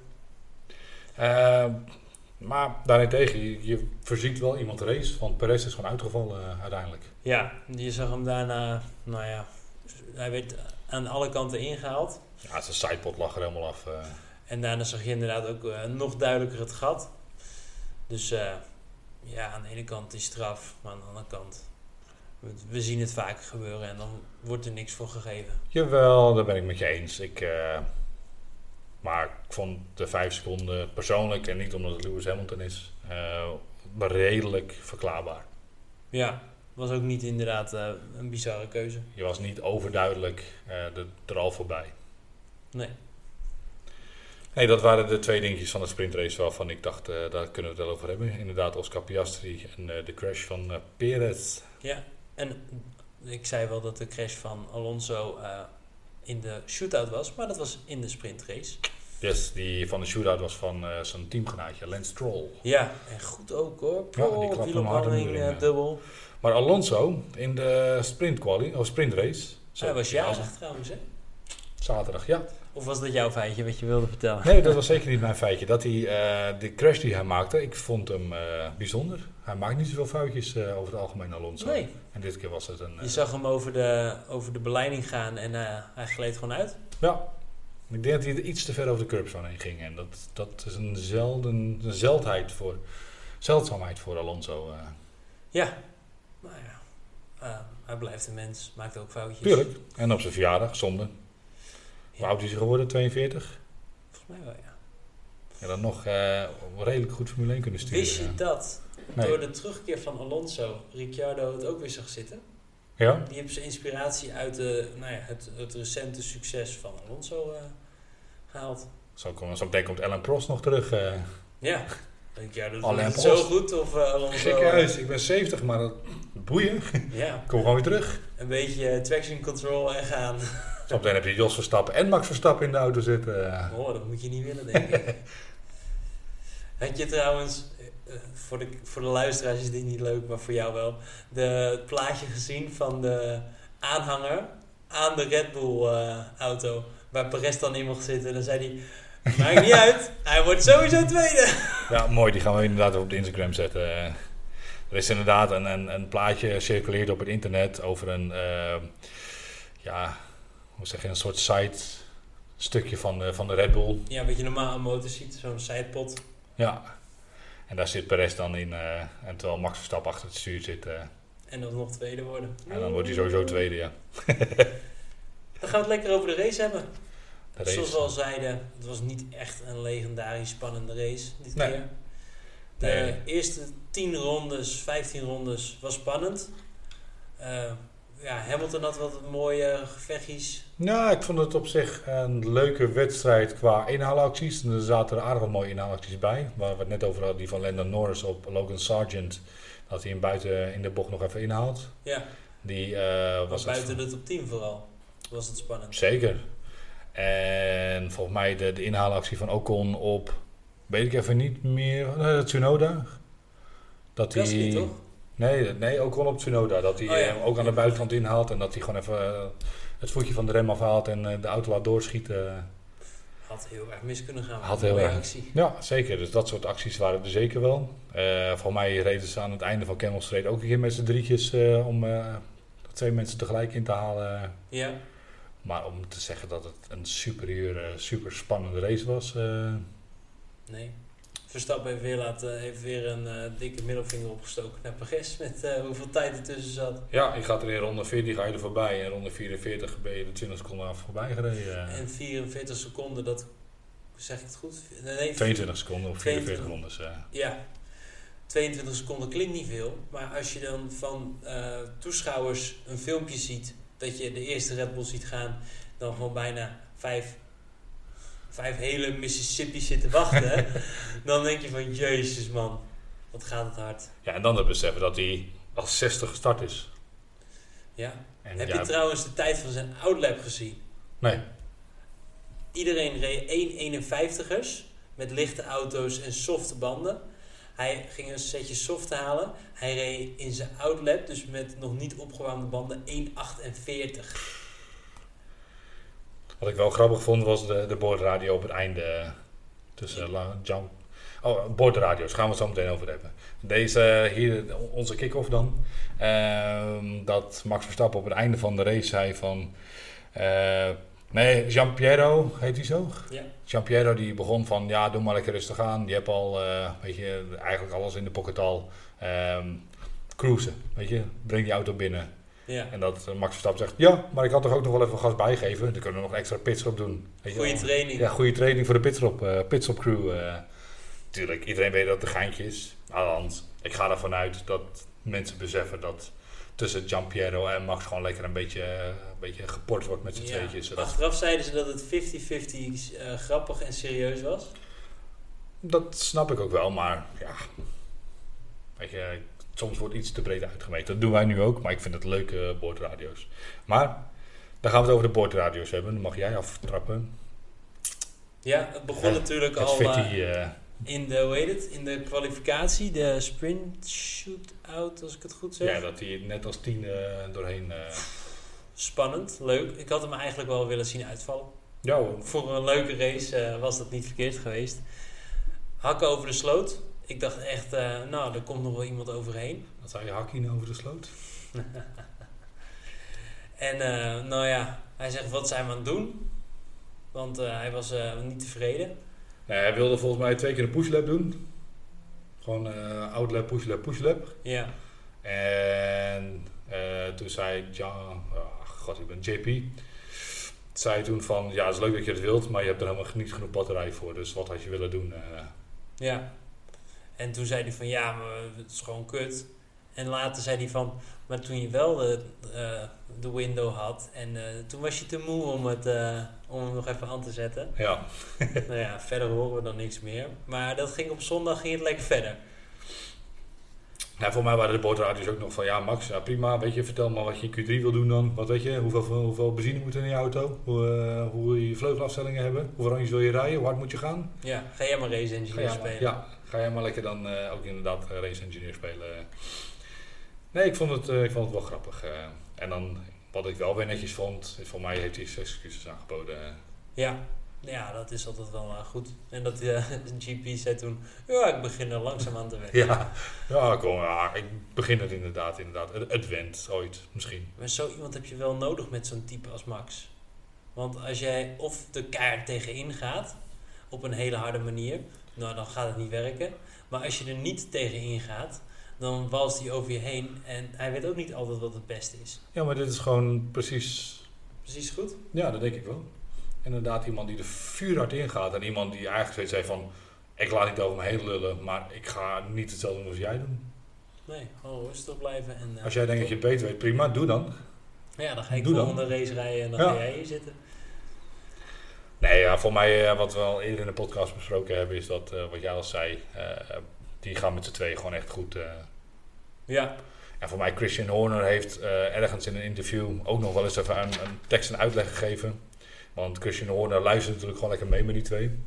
S1: maar daarentegen, je, je verziekt wel iemand race, want Perez is gewoon uitgevallen uiteindelijk.
S2: ja, je zag hem daarna, nou ja, hij werd aan alle kanten ingehaald.
S1: Ja, zijn sidepot lag er helemaal af. eh.
S2: En daarna zag je inderdaad ook eh, nog duidelijker het gat. Dus eh, ja, aan de ene kant is straf, maar aan de andere kant, we, we zien het vaker gebeuren en dan wordt er niks voor gegeven.
S1: Jawel, daar ben ik met je eens. Ik, maar ik vond de vijf seconden persoonlijk, en niet omdat het Lewis Hamilton is, maar redelijk verklaarbaar.
S2: Ja, was ook niet inderdaad eh, een bizarre keuze.
S1: Je was niet overduidelijk eh, er, al voorbij.
S2: Nee.
S1: Nee, dat waren de twee dingetjes van de sprintrace waarvan ik dacht, eh, daar kunnen we het wel over hebben. Inderdaad, Oscar Piastri en de crash van Perez.
S2: Ja, en ik zei wel dat de crash van Alonso in de shootout was, maar dat was in de sprintrace.
S1: Yes, die van de shootout was van zijn teamgenootje, Lance Stroll.
S2: Ja, en goed ook hoor.
S1: Ja, die
S2: dubbel.
S1: Maar Alonso in de sprintquali, of sprintrace.
S2: Hij was
S1: ja,
S2: jarig trouwens, hè?
S1: Zaterdag, ja.
S2: Of was dat jouw feitje wat je wilde vertellen?
S1: Nee, dat was zeker niet mijn feitje. Dat hij, eh, de crash die hij maakte, ik vond hem eh, bijzonder. Hij maakt niet zoveel foutjes eh, over het algemeen, Alonso.
S2: Nee,
S1: En dit keer was het een...
S2: je zag hem over de, over de beleiding gaan en hij gleed gewoon uit.
S1: Ja. Ik denk dat hij er iets te ver over de curbs van heen ging. En dat, dat is een, zelden, een zeldheid voor, zeldzaamheid voor Alonso.
S2: Ja, hij blijft een mens, maakt ook foutjes.
S1: Tuurlijk. En op zijn verjaardag, zonde. Hoe
S2: Ja,
S1: oud is hij geworden? 42?
S2: volgens mij wel, ja.
S1: En dan nog eh, redelijk goed Formule 1 kunnen sturen.
S2: Wist je dat
S1: Nee.
S2: door de terugkeer van Alonso Ricciardo het ook weer zag zitten?
S1: Ja?
S2: Die heeft zijn inspiratie uit de, nou ja, het, het recente succes van Alonso eh, gehaald.
S1: Zo, kom, zo meteen komt Ellen Prost nog terug. eh.
S2: Ja, Ricciardo doet
S1: Alain
S2: het zo
S1: Prost.
S2: goed of eh, Alonso...
S1: Gekke huis, ik ben 70, maar dat boeien.
S2: Ja,
S1: kom gewoon weer terug.
S2: een beetje eh, traction control en gaan.
S1: Zo meteen heb je Jos Verstappen en Max Verstappen in de auto zitten. eh.
S2: Oh, dat moet je niet willen, denk ik. Had je trouwens, eh, eh, voor de, voor de luisteraars is dit niet leuk, maar voor jou wel, de, het plaatje gezien van de aanhanger aan de Red Bull eh, auto, waar Perez dan in mocht zitten. Dan zei hij, Maakt niet uit. Hij wordt sowieso tweede.
S1: Ja, mooi. Die gaan we inderdaad op de Instagram zetten. Eh, Er is inderdaad een, een, een plaatje circuleert op het internet over een, eh, ja, hoe zeg je, een soort site stukje van de, van de Red Bull.
S2: Ja, wat je normaal aan motors ziet. Zo'n sidepot.
S1: Ja. En daar zit Perez dan in. eh, en terwijl Max Verstappen achter het stuur zit. eh,
S2: En dan nog tweede worden.
S1: en dan wordt hij sowieso tweede, ja.
S2: Dan gaan we het lekker over de race hebben.
S1: Race.
S2: Zoals we al zeiden, het was niet echt een legendarisch spannende race dit
S1: Nee.
S2: keer. De
S1: Nee.
S2: eerste 10 rondes, 15 rondes was spannend. Eh, ja, Hamilton had wat mooie gevechtjes.
S1: Ja, ik vond het op zich een leuke wedstrijd qua inhaalacties. En er zaten er aardig wat mooie inhaalacties bij. Waar we het net over hadden, die van Landon Norris op Logan Sargent. Dat hij hem buiten in de bocht nog even inhaalt.
S2: Ja,
S1: Die eh,
S2: maar
S1: was
S2: buiten de top 10 vooral was het spannend.
S1: Zeker. En volgens mij de, de inhaalactie van Ocon op, weet ik even niet meer, eh, Tsunoda. Dat hij,
S2: toch?
S1: nee, nee, Ocon op Tsunoda. Dat hij
S2: Oh ja.
S1: eh, ook aan de buitenkant inhaalt en dat hij gewoon even eh, het voetje van de rem afhaalt en de auto laat doorschieten.
S2: Had heel erg mis kunnen gaan.
S1: Had heel erg.
S2: actie.
S1: Ja, zeker. Dus dat soort acties waren er zeker wel. Eh voor mij reden ze aan het einde van Camel Street ook een keer met z'n drietjes om twee mensen tegelijk in te halen.
S2: Ja,
S1: Maar om te zeggen dat het een superieure, super spannende race was. eh,
S2: nee. Verstappen heeft weer, laten, heeft weer een eh, dikke middelvinger opgestoken naar Perez met eh, hoeveel tijd er tussen zat.
S1: ja, je gaat er in ronde 14 ga je er voorbij. En ronde 44 ben je de 20 seconden af voorbij gereden.
S2: En 44 seconden, dat zeg ik het goed? Nee,
S1: 22 seconden of 44
S2: 22.
S1: rondes. eh.
S2: Ja, 22 seconden klinkt niet veel. Maar als je dan van eh, toeschouwers een filmpje ziet, dat je de eerste Red Bull ziet gaan, dan gewoon bijna vijf, vijf hele Mississippi zitten wachten, dan denk je van, jezus man, wat gaat het hard.
S1: Ja, en dan het beseffen dat hij als 60 gestart is.
S2: Ja.
S1: En
S2: Heb
S1: ja,
S2: je trouwens de tijd van zijn outlap gezien?
S1: Nee,
S2: Iedereen reed 1,51ers met lichte auto's en softe banden. Hij ging een setje soft halen. Hij reed in zijn outlap, dus met nog niet opgewarmde banden, 1,48.
S1: wat ik wel grappig vond was de, de boordradio op het einde. eh, Tussen La- Jan. Oh, boordradio's, gaan we het zo meteen over hebben. Deze, eh, hier, onze kick-off dan. Ehm, dat Max Verstappen op het einde van de race zei van... eh, nee, Giampiero, heet hij zo?
S2: Ja.
S1: Giampiero die begon van, ja, doe maar lekker rustig aan. Je hebt al, eh, weet je, eigenlijk alles in de pocket al. Ehm, cruisen, weet je, breng die auto binnen.
S2: Ja.
S1: En dat eh, Max Verstappen zegt, ja, maar ik had toch ook nog wel even gas bijgeven. Dan kunnen we nog een extra pitstop doen. Wel.
S2: training.
S1: Ja, goede training voor de pitstop, eh pitstop crew. tuurlijk, iedereen weet dat het een geintje is. Althans, ik ga ervan uit dat mensen beseffen dat tussen Giampiero en Max gewoon lekker een beetje, eh, een beetje geport wordt met z'n
S2: Ja.
S1: tweetjes. Zodat,
S2: Achteraf zeiden ze dat het 50-50 eh, grappig en serieus was.
S1: dat snap ik ook wel, maar ja. Weet je, soms wordt iets te breed uitgemeten. Dat doen wij nu ook, maar ik vind het leuke boordradio's. Maar, dan gaan we het over de boordradio's hebben. Dan mag jij aftrappen.
S2: Ja, het begon
S1: Ja,
S2: natuurlijk
S1: Het
S2: al
S1: fitty,
S2: eh, in de, hoe heet het, in de kwalificatie, de sprint shootout, als ik het goed zeg.
S1: ja, dat hij net als tien doorheen... eh,
S2: Spannend, leuk. Ik had hem eigenlijk wel willen zien uitvallen.
S1: ja hoor.
S2: Voor een leuke race eh, was dat niet verkeerd geweest. Hakken over de sloot. Ik dacht echt, eh, nou, er komt nog wel iemand overheen.
S1: Wat zei je, Hakkie over de sloot?
S2: En nou ja, hij zegt, wat zijn we aan het doen? Want hij was niet tevreden.
S1: Nee, hij wilde volgens mij twee keer een push-lap doen. Gewoon eh outlap, push-lap, push-lap.
S2: Ja,
S1: En eh, toen zei ah, god, ik ben JP. Zei toen van, ja, het is leuk dat je het wilt, maar je hebt er helemaal niet genoeg batterij voor. Dus wat had je willen doen? eh?
S2: ja. En toen zei hij van, ja, maar het is gewoon kut. En later zei hij van, maar toen je wel de, eh, de window had en eh, toen was je te moe om, het, eh, om hem nog even aan te zetten.
S1: ja,
S2: nou ja, verder horen we dan niks meer. Maar dat ging op zondag ging het lekker verder.
S1: Ja, voor mij waren de boordradios ook nog van, ja Max, ja, prima, weet je, vertel maar wat je in Q3 wil doen dan. Wat weet je, hoeveel, hoeveel benzine moet er in je auto? Hoe, eh, hoe wil je vleugelafstellingen hebben? Hoeveel rondjes wil je rijden? Hoe hard moet je gaan?
S2: Ja, ga jij maar race engineer
S1: maar,
S2: spelen.
S1: ja, ga jij maar lekker dan eh, ook inderdaad eh, race engineer spelen. Nee, ik vond het, eh, ik vond het wel grappig. eh. en dan, wat ik wel weer netjes vond, is voor mij heeft hij zijn excuses aangeboden.
S2: Ja, Ja, dat is altijd wel uh, goed. En dat uh, GP zei toen, ja, ik begin er langzaam aan te werken.
S1: Ja, ja, kom, ja ik begin er inderdaad, inderdaad. Het, het went ooit, misschien.
S2: Maar zo iemand heb je wel nodig met zo'n type als Max. Want als jij of de kaart tegenin gaat, op een hele harde manier, nou dan gaat het niet werken. Maar als je er niet tegenin gaat, dan walst hij over je heen en hij weet ook niet altijd wat het beste is.
S1: Ja, maar dit is gewoon precies...
S2: Precies goed?
S1: Ja, dat denk ik wel. Inderdaad, iemand die er vuurhard in gaat en iemand die eigenlijk zoiets heeft van... Ik laat niet over me heen lullen, maar ik ga niet hetzelfde doen als jij doen.
S2: Nee, gewoon rustig blijven. En, uh,
S1: als jij denkt dat je het beter weet, prima, doe dan.
S2: Ja, dan ga ik de volgende race rijden en dan
S1: Ja.
S2: ga jij hier zitten.
S1: Nee, ja, voor mij, eh, wat we al eerder in de podcast besproken hebben, is dat, eh, wat jij al zei, eh, die gaan met z'n tweeën gewoon echt goed. eh.
S2: Ja,
S1: En voor mij, Christian Horner heeft eh, ergens in een interview ook nog wel eens even een, een tekst en uitleg gegeven. Want Christian Horner luistert natuurlijk gewoon lekker mee met die twee.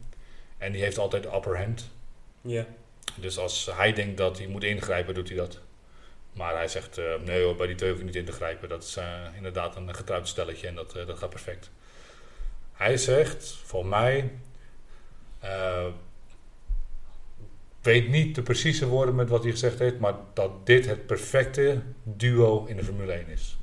S1: En die heeft altijd de upper hand.
S2: ja.
S1: Dus als hij denkt dat hij moet ingrijpen, doet hij dat. Maar hij zegt, eh, nee hoor, bij die twee hoef ik niet in te grijpen. Dat is inderdaad een getrouwd stelletje en dat, dat gaat perfect. Hij zegt, voor mij, weet niet de precieze woorden met wat hij gezegd heeft, maar dat dit het perfecte duo in de Formule 1 is.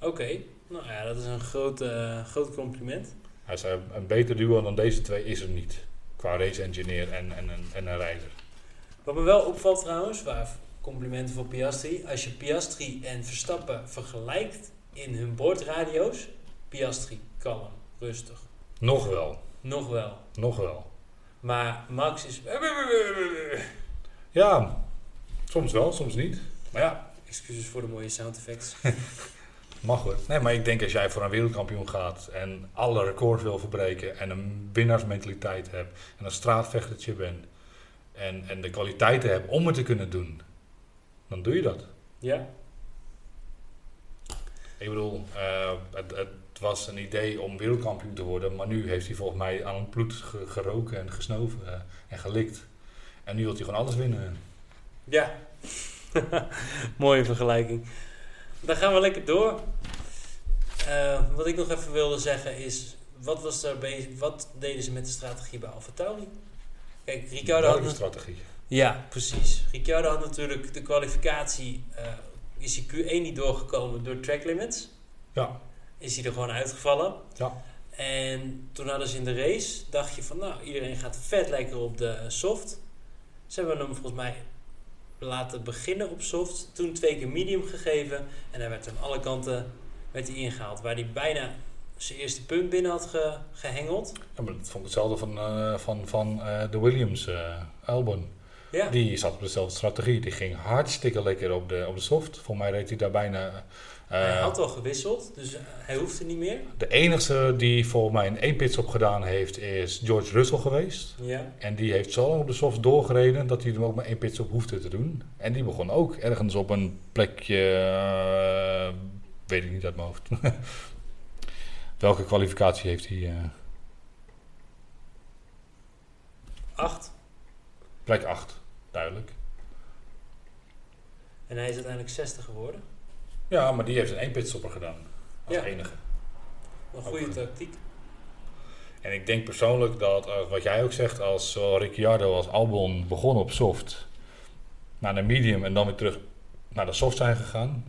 S2: Oké, nou ja, dat is een groot, eh, groot compliment.
S1: Hij zei, een beter duo dan deze twee is er niet. Qua race engineer en, en, en, en een rijder.
S2: Wat me wel opvalt trouwens, waar complimenten voor Piastri. Als je Piastri en Verstappen vergelijkt in hun boordradio's. Piastri, kalm, rustig.
S1: Nog wel,
S2: Nog wel.
S1: nog wel.
S2: Maar Max is...
S1: Ja, soms wel, soms niet. Maar ja,
S2: Excuses voor de mooie sound effects.
S1: Mag hoor. Nee, maar ik denk als jij voor een wereldkampioen gaat en alle records wil verbreken en een winnaarsmentaliteit hebt en een straatvechtertje bent en, en de kwaliteiten hebt om het te kunnen doen, dan doe je dat.
S2: Ja?
S1: Ik bedoel, eh, het, het was een idee om wereldkampioen te worden, maar nu heeft hij volgens mij aan het bloed ge- geroken en gesnoven eh, en gelikt. En nu wil hij gewoon alles winnen.
S2: Ja. Mooie vergelijking. Dan gaan we lekker door. Eh, wat ik nog even wilde zeggen is... Wat, was er bezig, wat deden ze met de strategie bij Alfa Tauri? Kijk, Ricciardo had... Nat-
S1: strategie?
S2: Ja, precies. Ricciardo had natuurlijk de kwalificatie... eh, is hij Q1 niet doorgekomen door track limits.
S1: Ja,
S2: Is hij er gewoon uitgevallen.
S1: ja.
S2: En toen hadden ze in de race, dacht je van nou, iedereen gaat vet lekker op de soft. Ze hebben hem volgens mij laten beginnen op soft. Toen twee keer medium gegeven. En hij werd aan alle kanten werd hij ingehaald. Waar hij bijna zijn eerste punt binnen had ge- gehengeld.
S1: Ja, maar dat vond ik hetzelfde van, eh, van, van eh, de Williams, eh Albon.
S2: Ja,
S1: Die zat op dezelfde strategie. Die ging hartstikke lekker op de, op de soft. Voor mij reed hij daar bijna... eh,
S2: hij had al gewisseld, dus hij hoefde niet meer.
S1: de enige die volgens mij een één pitstop gedaan heeft, is George Russell geweest.
S2: Ja,
S1: En die heeft zo lang op de soft doorgereden dat hij er ook maar één pitstop hoefde te doen. En die begon ook ergens op een plekje, eh, weet ik niet uit mijn hoofd. Welke kwalificatie heeft hij? eh?
S2: acht.
S1: plek 8, duidelijk.
S2: En hij is uiteindelijk 60 geworden.
S1: Ja, maar die heeft een één pitstopper gedaan. Als
S2: Ja.
S1: enige.
S2: Een goede tactiek.
S1: En ik denk persoonlijk dat, eh, wat jij ook zegt, als zowel Ricciardo als Albon begonnen op soft, naar de medium en dan weer terug naar de soft zijn gegaan,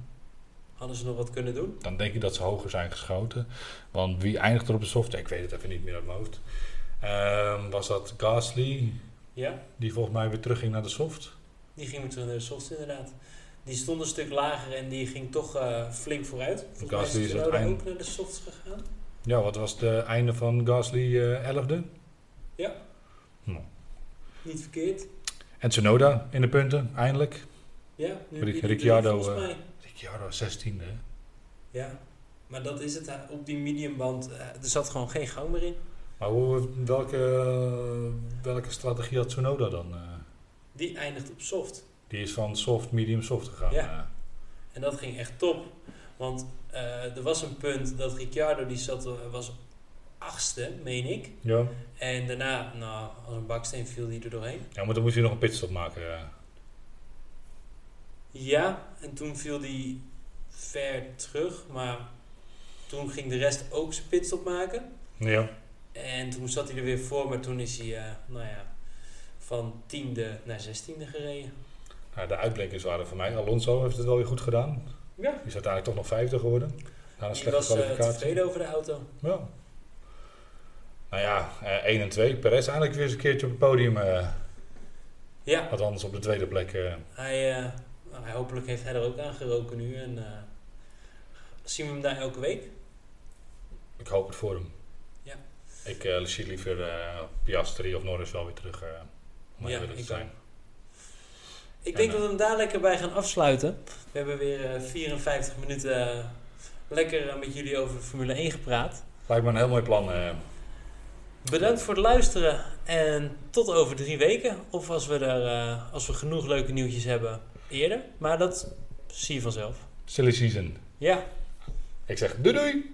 S2: Hadden ze nog wat kunnen doen?
S1: dan denk ik dat ze hoger zijn geschoten. Want wie eindigt er op de soft? Ik weet het even niet meer uit mijn hoofd. Ehm, was dat Gasly,
S2: Ja.
S1: die volgens mij weer terugging naar de soft?
S2: Die ging weer terug naar de softs inderdaad. Die stond een stuk lager en die ging toch eh, flink vooruit. Volgens mij
S1: Gasly
S2: is
S1: is uiteindelijk-
S2: ook naar de softs gegaan.
S1: Ja, wat was het einde van Gasly eh 11e?
S2: Ja.
S1: Nou.
S2: Niet verkeerd.
S1: En Tsunoda in de punten, eindelijk.
S2: Ja, nu
S1: Ric-
S2: die drie
S1: Ricciardo, eh,
S2: mij.
S1: Ricciardo 16e. hè?
S2: Ja. Maar dat is het. Op die mediumband, eh, er zat gewoon geen gang meer in.
S1: Maar hoe, welke, welke strategie had Tsunoda dan? eh?
S2: Die eindigt op soft.
S1: die is van soft, medium, soft gegaan.
S2: Ja.
S1: eh.
S2: En dat ging echt top. Want eh, er was een punt dat Ricciardo, die zat, was achtste, meen ik.
S1: ja.
S2: En daarna, nou, als een baksteen viel die er doorheen.
S1: ja, maar dan moet je nog een pitstop maken. eh.
S2: Ja, en toen viel die ver terug, maar toen ging de rest ook zijn pitstop maken.
S1: Ja.
S2: En toen zat hij er weer voor, maar toen is hij, eh, nou ja, van tiende naar zestiende gereden.
S1: Nou, de uitblinkers waren voor mij. Alonso heeft het wel weer goed gedaan.
S2: Ja.
S1: Die is uiteindelijk toch nog vijfde geworden. Na een slechte
S2: was eh,
S1: kwalificatie.
S2: tevreden over de auto.
S1: Ja. Nou ja, eh 1 en 2. Perez eigenlijk weer eens een keertje op het podium. eh
S2: Ja,
S1: althans op de tweede plek. eh.
S2: hij, eh, hij, hopelijk heeft hij er ook aan geroken nu. En eh, zien we hem daar elke week?
S1: ik hoop het voor hem. Ik eh zie liever eh, Piastri of Norris wel weer terug. eh om
S2: Ja,
S1: te zijn.
S2: Ik
S1: En,
S2: denk dat we hem daar lekker bij gaan afsluiten. We hebben weer eh, 54 minuten lekker met jullie over Formule 1 gepraat.
S1: Lijkt me een heel mooi plan.
S2: Bedankt voor het luisteren en tot over drie weken. Of als we, er, als we genoeg leuke nieuwtjes hebben eerder. Maar dat zie je vanzelf.
S1: silly season.
S2: Ja.
S1: Ik zeg doei doei!